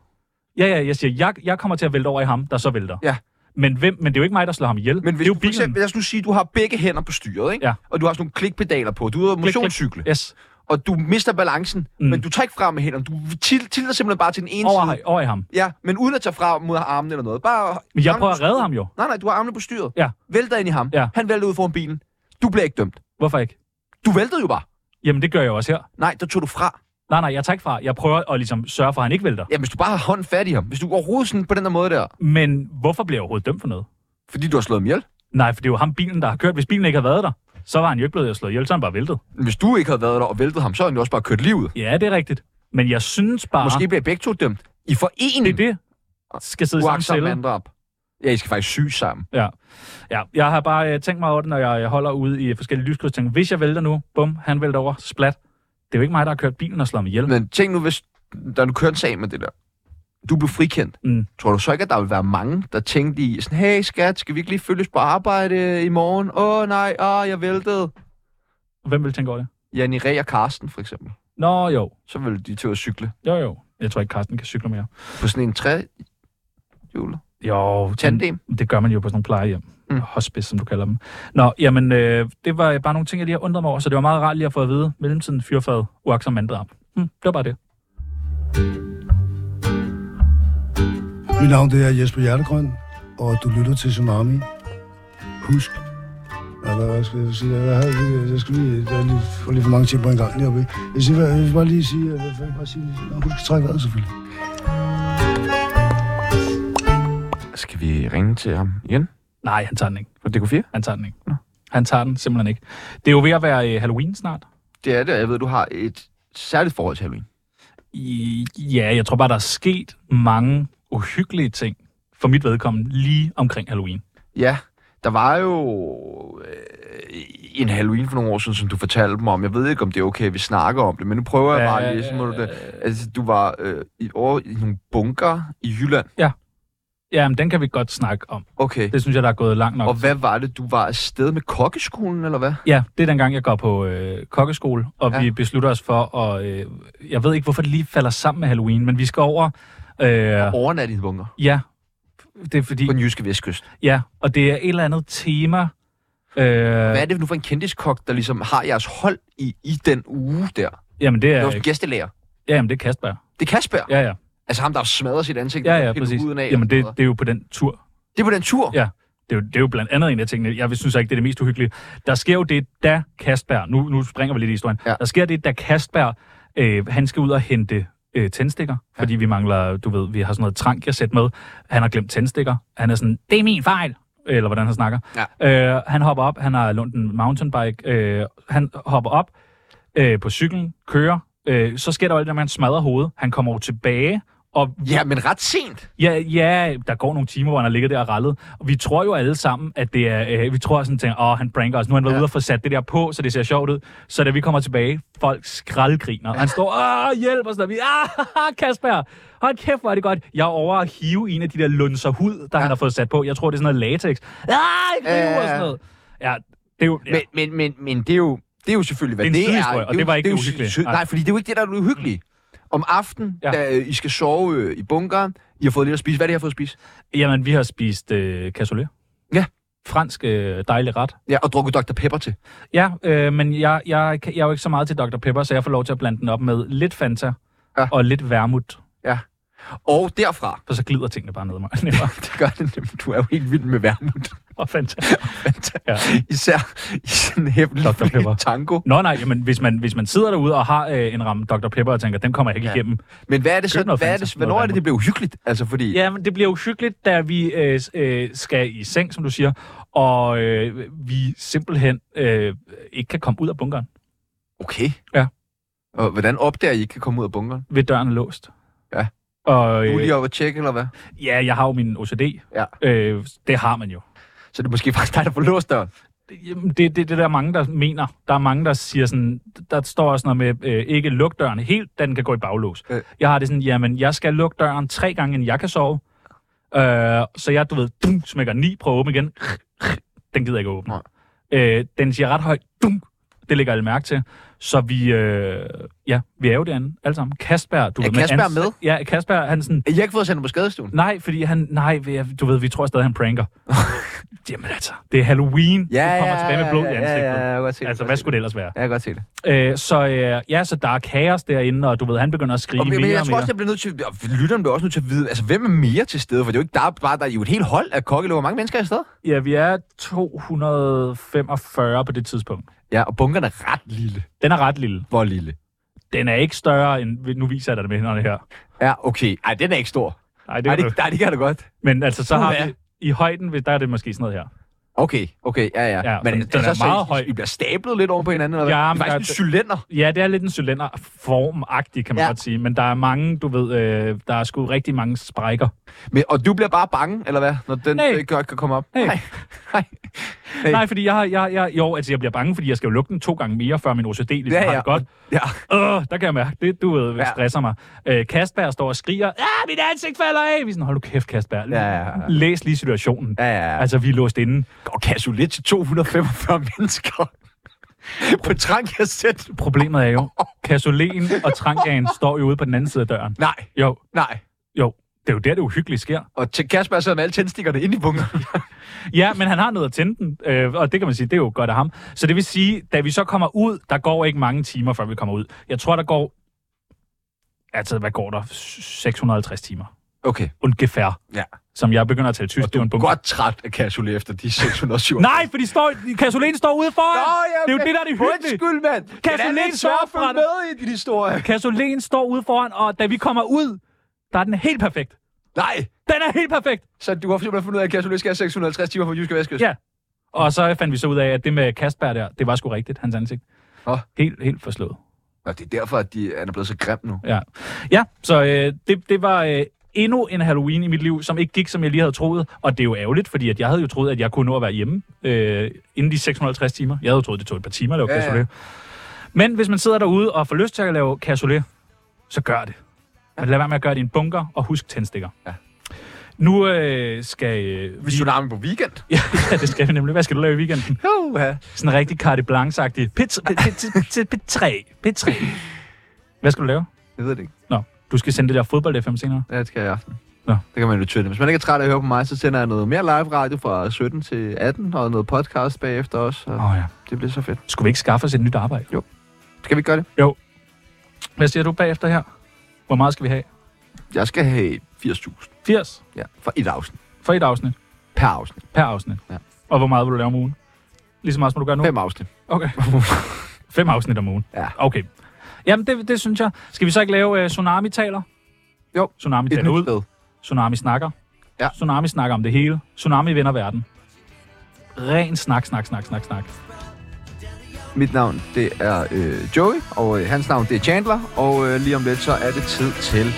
Ja, ja, jeg siger, jeg, jeg kommer til at vælte over i ham, der så vælter. Ja. Men, hvem, men det er jo ikke mig, der slår ham ihjel. Men det hvis er jo bilen. eksempel, lad os nu sige, du har begge hænder på styret, ikke? Ja. Og du har sådan nogle klikpedaler på. Du er ude at motionscykle. Yes. Og du mister balancen, mm. men du tager ikke frem med hænderne. Du til- tilter simpelthen bare til den ene Over, side. over i ham. Ja, men uden at tage frem mod armen eller noget. Bare Men jeg prøver at redde ham jo. Nej, nej, du har armene på styret. Ja. Vælter ind i ham. Ja. Han vælter ud foran bilen. Du bliver ikke dømt. Hvorfor ikke? Du væltede jo bare. Jamen, det gør jeg også her. Nej, der tog du fra. Nej, nej, jeg tager ikke fra. Jeg prøver at ligesom sørge for, at han ikke vælter. Ja, hvis du bare har hånden fat i ham. Hvis du overhovedet sådan på den der måde der. Men hvorfor bliver jeg overhovedet dømt for noget? Fordi du har slået ham ihjel. Nej, for det er jo ham bilen, der har kørt. Hvis bilen ikke havde været der, så var han jo ikke blevet slået ihjel, så han bare væltet. Hvis du ikke havde været der og væltet ham, så havde han jo også bare kørt livet. Ja, det er rigtigt. Men jeg synes bare... Måske bliver begge to dømt. I forening. Det er det. Skal sidde i samme celle. Ja, I skal faktisk syge sammen. Ja. ja, jeg har bare øh, tænkt mig over det, når jeg, holder ude i forskellige lyskryds. Tænker, hvis jeg vælter nu, bum, han vælter over, splat. Det er jo ikke mig, der har kørt bilen og slået mig ihjel. Men tænk nu, hvis da du kørte en sag med det der, du blev frikendt. Mm. Tror du så ikke, at der vil være mange, der tænkte i sådan, hey skat, skal vi ikke lige følges på arbejde i morgen? Åh oh, nej, åh, jeg væltede. Hvem vil tænke over det? Janni Ræ og Karsten, for eksempel. Nå, jo. Så vil de til at cykle Jo, jo. Jeg tror ikke, Carsten kan cykle mere. på sådan en træ hjuler. Jo, Tandem. men Det gør man jo på sådan nogle plejehjem. Mm. Hospice, som du kalder dem. Nå, jamen, øh, det var bare nogle ting, jeg lige har undret mig over, så det var meget rart lige at få at vide. Mellemtiden fyrfad, uagtsom manddrab. Hm, det var bare det. Mit navn det er Jesper Hjertegrøn, og du lytter til Tsunami. Husk, Ja, hvad, skal jeg sige? Jeg, havde, jeg skal lige, jeg lige, få lige for mange ting på en gang lige oppe. Jeg, siger, jeg vil bare lige sige, jeg vil bare sige, Nå, husk at trække vejret selvfølgelig. Skal vi ringe til ham igen? Nej, han tager den ikke. For DK4? Han tager den ikke. Han tager den simpelthen ikke. Det er jo ved at være øh, Halloween snart. Det er det, jeg ved, du har et særligt forhold til Halloween. I, ja, jeg tror bare, der er sket mange uhyggelige ting for mit vedkommende lige omkring Halloween. Ja, der var jo øh, en Halloween for nogle år siden, som du fortalte mig om. Jeg ved ikke, om det er okay, at vi snakker om det, men nu prøver jeg bare lige, så må du det. Altså, du var øh, i, over i nogle bunker i Jylland. Ja. Ja, men den kan vi godt snakke om. Okay. Det synes jeg, der er gået langt nok. Og hvad var det, du var afsted med kokkeskolen, eller hvad? Ja, det er dengang, jeg går på øh, kokkeskole, og ja. Vi beslutter os for at... Øh, jeg ved ikke, hvorfor det lige falder sammen med Halloween, men vi skal over... Øh, Overnat i en bunker. ja, det er fordi... På den jyske vestkyst. Ja, og det er et eller andet tema... Øh, Hvad er det nu for en kendiskok, der ligesom har jeres hold i, i den uge der? Jamen, det Det er... var gæstelærer. Ja, jamen, det er Kasper. Det er Kasper. Ja, ja. Altså ham, der smadrer sit ansigt. Ja, ja, præcis. huden af, Jamen, det, det er jo på den tur. det er på den tur? Ja, det er, jo, det er jo blandt andet en af tingene. Jeg synes ikke, det er det mest uhyggelige. Der sker jo det, da Kastberg, nu, nu springer vi lidt i historien, ja. der sker det, da Kastberg, øh, han skal ud og hente øh, tændstikker, ja. fordi vi mangler, du ved, vi har sådan noget trank, jeg sætter med. Han har glemt tændstikker. Han er sådan, det er min fejl, eller hvordan han snakker. Ja. Øh, han hopper op, han har lånt en mountainbike, øh, han hopper op øh, på cyklen, kører, øh, så sker der jo alt det, at man smadrer hovedet. Han kommer jo tilbage, og Ja, men ret sent. Ja, ja, der går nogle timer, hvor han har ligget der og rallet. Og vi tror jo alle sammen, at det er... Øh, vi tror sådan, tænker, åh, han pranker os. Nu har han været ja. ude og få sat det der på, så det ser sjovt ud. Så da vi kommer tilbage, folk skraldgriner. Ja. Han står, åh, hjælp og sådan noget. Vi, ah, Kasper, hold kæft, hvor er det godt. Jeg er over at hive en af de der lunser hud, der ja. han har fået sat på. Jeg tror, det er sådan noget latex. Ah, ikke rive og sådan noget. Ja, det er jo... Ja. Men, men, men, men det er jo... Det er jo selvfølgelig, hvad Det er det er. sidehistorie, og jo- det var ikke jo det uhyggelige. sy- Nej. Nej, fordi det er jo ikke det, der er det uhyggelige. Om aftenen, Ja. da øh, I skal sove øh, i bunkeren, I har fået lidt at spise. Hvad er det, I har fået at spise? Jamen, vi har spist øh, cassoulet. Ja. Fransk øh, dejlig ret. Ja, og drukket Dr. Pepper til. Ja, øh, men jeg, jeg, jeg er jo ikke så meget til Dr. Pepper, så jeg får lov til at blande den op med lidt Fanta Ja. og lidt vermut. Ja. Og derfra... For så glider tingene bare ned mig. det gør det nemlig. Du er jo helt vild med vermut. Og Fanta. ja. Især i sådan en hæftig tango. Nå nej, jamen, hvis, man, hvis man sidder derude og har øh, en ramme Dr. Pepper og tænker, den kommer jeg ikke Ja. igennem. Men hvad er det så? Hvad er Fanta, det, noget hvornår er det, det bliver uhyggeligt? Altså, fordi... Ja, men det bliver uhyggeligt, da vi øh, øh, skal i seng, som du siger, og øh, vi simpelthen øh, ikke kan komme ud af bunkeren, Okay. Ja. Og hvordan opdager I, I ikke kan komme ud af bunkeren? ved døren er låst. Og, Du er øh, lige oppe at tjekke, eller hvad? ja, jeg har jo min OCD. Ja. Øh, det har man jo. Så det er måske faktisk dig, der får låst døren. Det, det, det er der mange, der mener. Der er mange, der siger sådan, der står også noget med, øh, ikke luk døren helt, den kan gå i baglås. Øh. Jeg har det sådan, jamen, jeg skal lukke døren tre gange, inden jeg kan sove. Øh, så jeg, du ved, dum, smækker ni, prøver at åbne igen. Den gider ikke åbne. Øh, den siger ret højt, dum. Det lægger alle mærke til. Så vi, øh, ja, vi er jo derinde, alle sammen. Kasper, du Er ved, Kasper med? Ja, Kasper, han sådan, I har ikke fået sendt ham på skadestuen? Nej, fordi han... Nej, du ved, vi tror stadig, han pranker. Jamen altså, det er Halloween. Ja, du kommer ja, tilbage med blod i ja, ja, ansigtet. ja, jeg kan godt se det, altså, jeg hvad skulle det ellers være? Jeg kan godt se det. Øh, så øh, ja, så der er kaos derinde, og du ved, han begynder at skrige Og, mere men jeg og tror mere. også, jeg bliver nødt til... og Lytteren bliver også nødt til at vide, altså hvem er mere til stede? For det er jo ikke der, er bare, der er jo et helt hold af kokkeløver. Hvor mange mennesker er i stedet? Ja, vi er 245 på det tidspunkt. Ja, og bunkeren er ret lille. Den er ret lille. Hvor lille? Den er ikke større end... Nu viser jeg dig det med hænderne her. Ja, okay. Ej, den er ikke stor. Nej, det, det, nej, det kan du godt. Men altså, så har vi... I højden, der er det måske sådan noget her. Okay, okay, ja, ja. Ja, men den- den er så, meget så, høj. I, bliver stablet lidt oven på hinanden, eller hvad? Ja, det men er faktisk der- en cylinder. Ja, det er lidt en cylinderform-agtig, kan man Ja. godt sige. Men der er mange, du ved, øh, der er sgu rigtig mange sprækker. Men, og du bliver bare bange, eller hvad? Når den Nej. ikke godt kan komme op? Nej. Nej. Nej. Hey. Nej, fordi jeg, har- jeg, jeg, jo, altså jeg bliver bange, fordi jeg skal jo lukke den to gange mere, før min OCD ligesom Ja, har ja. det godt. Ja. Øh, der kan jeg mærke, det du ved, Ja. ja. stresser mig. Øh, Kastberg står og skriger, ja, mit ansigt falder af! Vi er sådan, hold du kæft, Kastberg. Ja, ja, ja. Læs lige situationen. Ja, ja, ja. Altså, vi er låst inde. Og cassoulet til 245 mennesker. på Trankia-sæt. Problemet er jo, Kasolen og Trankagen står jo ude på den anden side af døren. Nej, Jo, nej. jo. Det er jo der, det uhyggelige sker. Og til Kasper sidder med alle tændstikkerne inde i bunkeren. Ja, men han har noget at tænde den, øh, og det kan man sige, det er jo godt af ham. Så det vil sige, da vi så kommer ud, der går ikke mange timer, før vi kommer ud. Jeg tror, der går... Altså, hvad går der? 650 timer. Okay. Ungefær. Ja. Som jeg begynder at tale tysk. Og Det er en er bunker. godt træt af cassoulet efter de 607. Nej, for de står, Kasolen står ude foran. Det er jo det, der er det hyggelige. Undskyld, mand. Lidt står følge med i din historie. Kasolen står ude foran, og da vi kommer ud, der er den helt perfekt. Nej. Den er helt perfekt. Så du har simpelthen fundet ud af, at cassoulet skal have 650 timer på Jyske Vestkyst? Ja. Og så fandt vi så ud af, at det med Kasper der, det var sgu rigtigt, hans ansigt. Åh. Helt, helt forslået. Og det er derfor, at de han er blevet så grim nu. Ja, ja så øh, det, det var øh, endnu en Halloween i mit liv, som ikke gik, som jeg lige havde troet. Og det er jo ærgerligt, fordi at jeg havde jo troet, at jeg kunne nå at være hjemme øh, inden de 650 timer. Jeg havde jo troet, det tog et par timer at lave Ja, ja. Men hvis man sidder derude og får lyst til at lave cassoulet, så gør det. Men lad være med at gøre det i en bunker, og husk tændstikker. Ja. Nu øh, skal... Øh, Vi tsunami på weekend. ja, ja, det skal vi nemlig. Hvad skal du lave i weekenden? Uh, Sådan en rigtig carte blanche-agtig. P3. P3. P3. Hvad skal du lave? Jeg ved det ikke. Nå, du skal sende det der fodbold FM senere. Ja, det skal jeg i aften. Nå. Det kan man jo tøtte. Hvis man ikke er træt af at høre på mig, så sender jeg noget mere live radio fra 17 til 18, og noget podcast bagefter også. Og Åh oh, ja. Det bliver så fedt. Skulle vi ikke skaffe os et nyt arbejde? Jo. Skal vi ikke gøre det? Jo. Hvad siger du bagefter her? Hvor meget skal vi have? Jeg skal have 80.000. 80 Ja, for et afsnit. for et afsnit. Per afsnit. Per afsnit. Ja. Og hvor meget vil du lave om ugen? Lige så meget, som du gør nu? Fem afsnit. Okay. Fem afsnit om ugen? Ja. Okay. Jamen, det, det synes jeg. Skal vi så ikke lave uh, Tsunami-taler? Jo. Tsunami taler ud. sted. Tsunami snakker. Ja. Tsunami snakker om det hele. Tsunami vinder verden. Ren snak, snak, snak, snak, snak. Mit navn, det er øh, Joey, og øh, hans navn, det er Chandler. Og øh, lige om lidt, så er det tid til...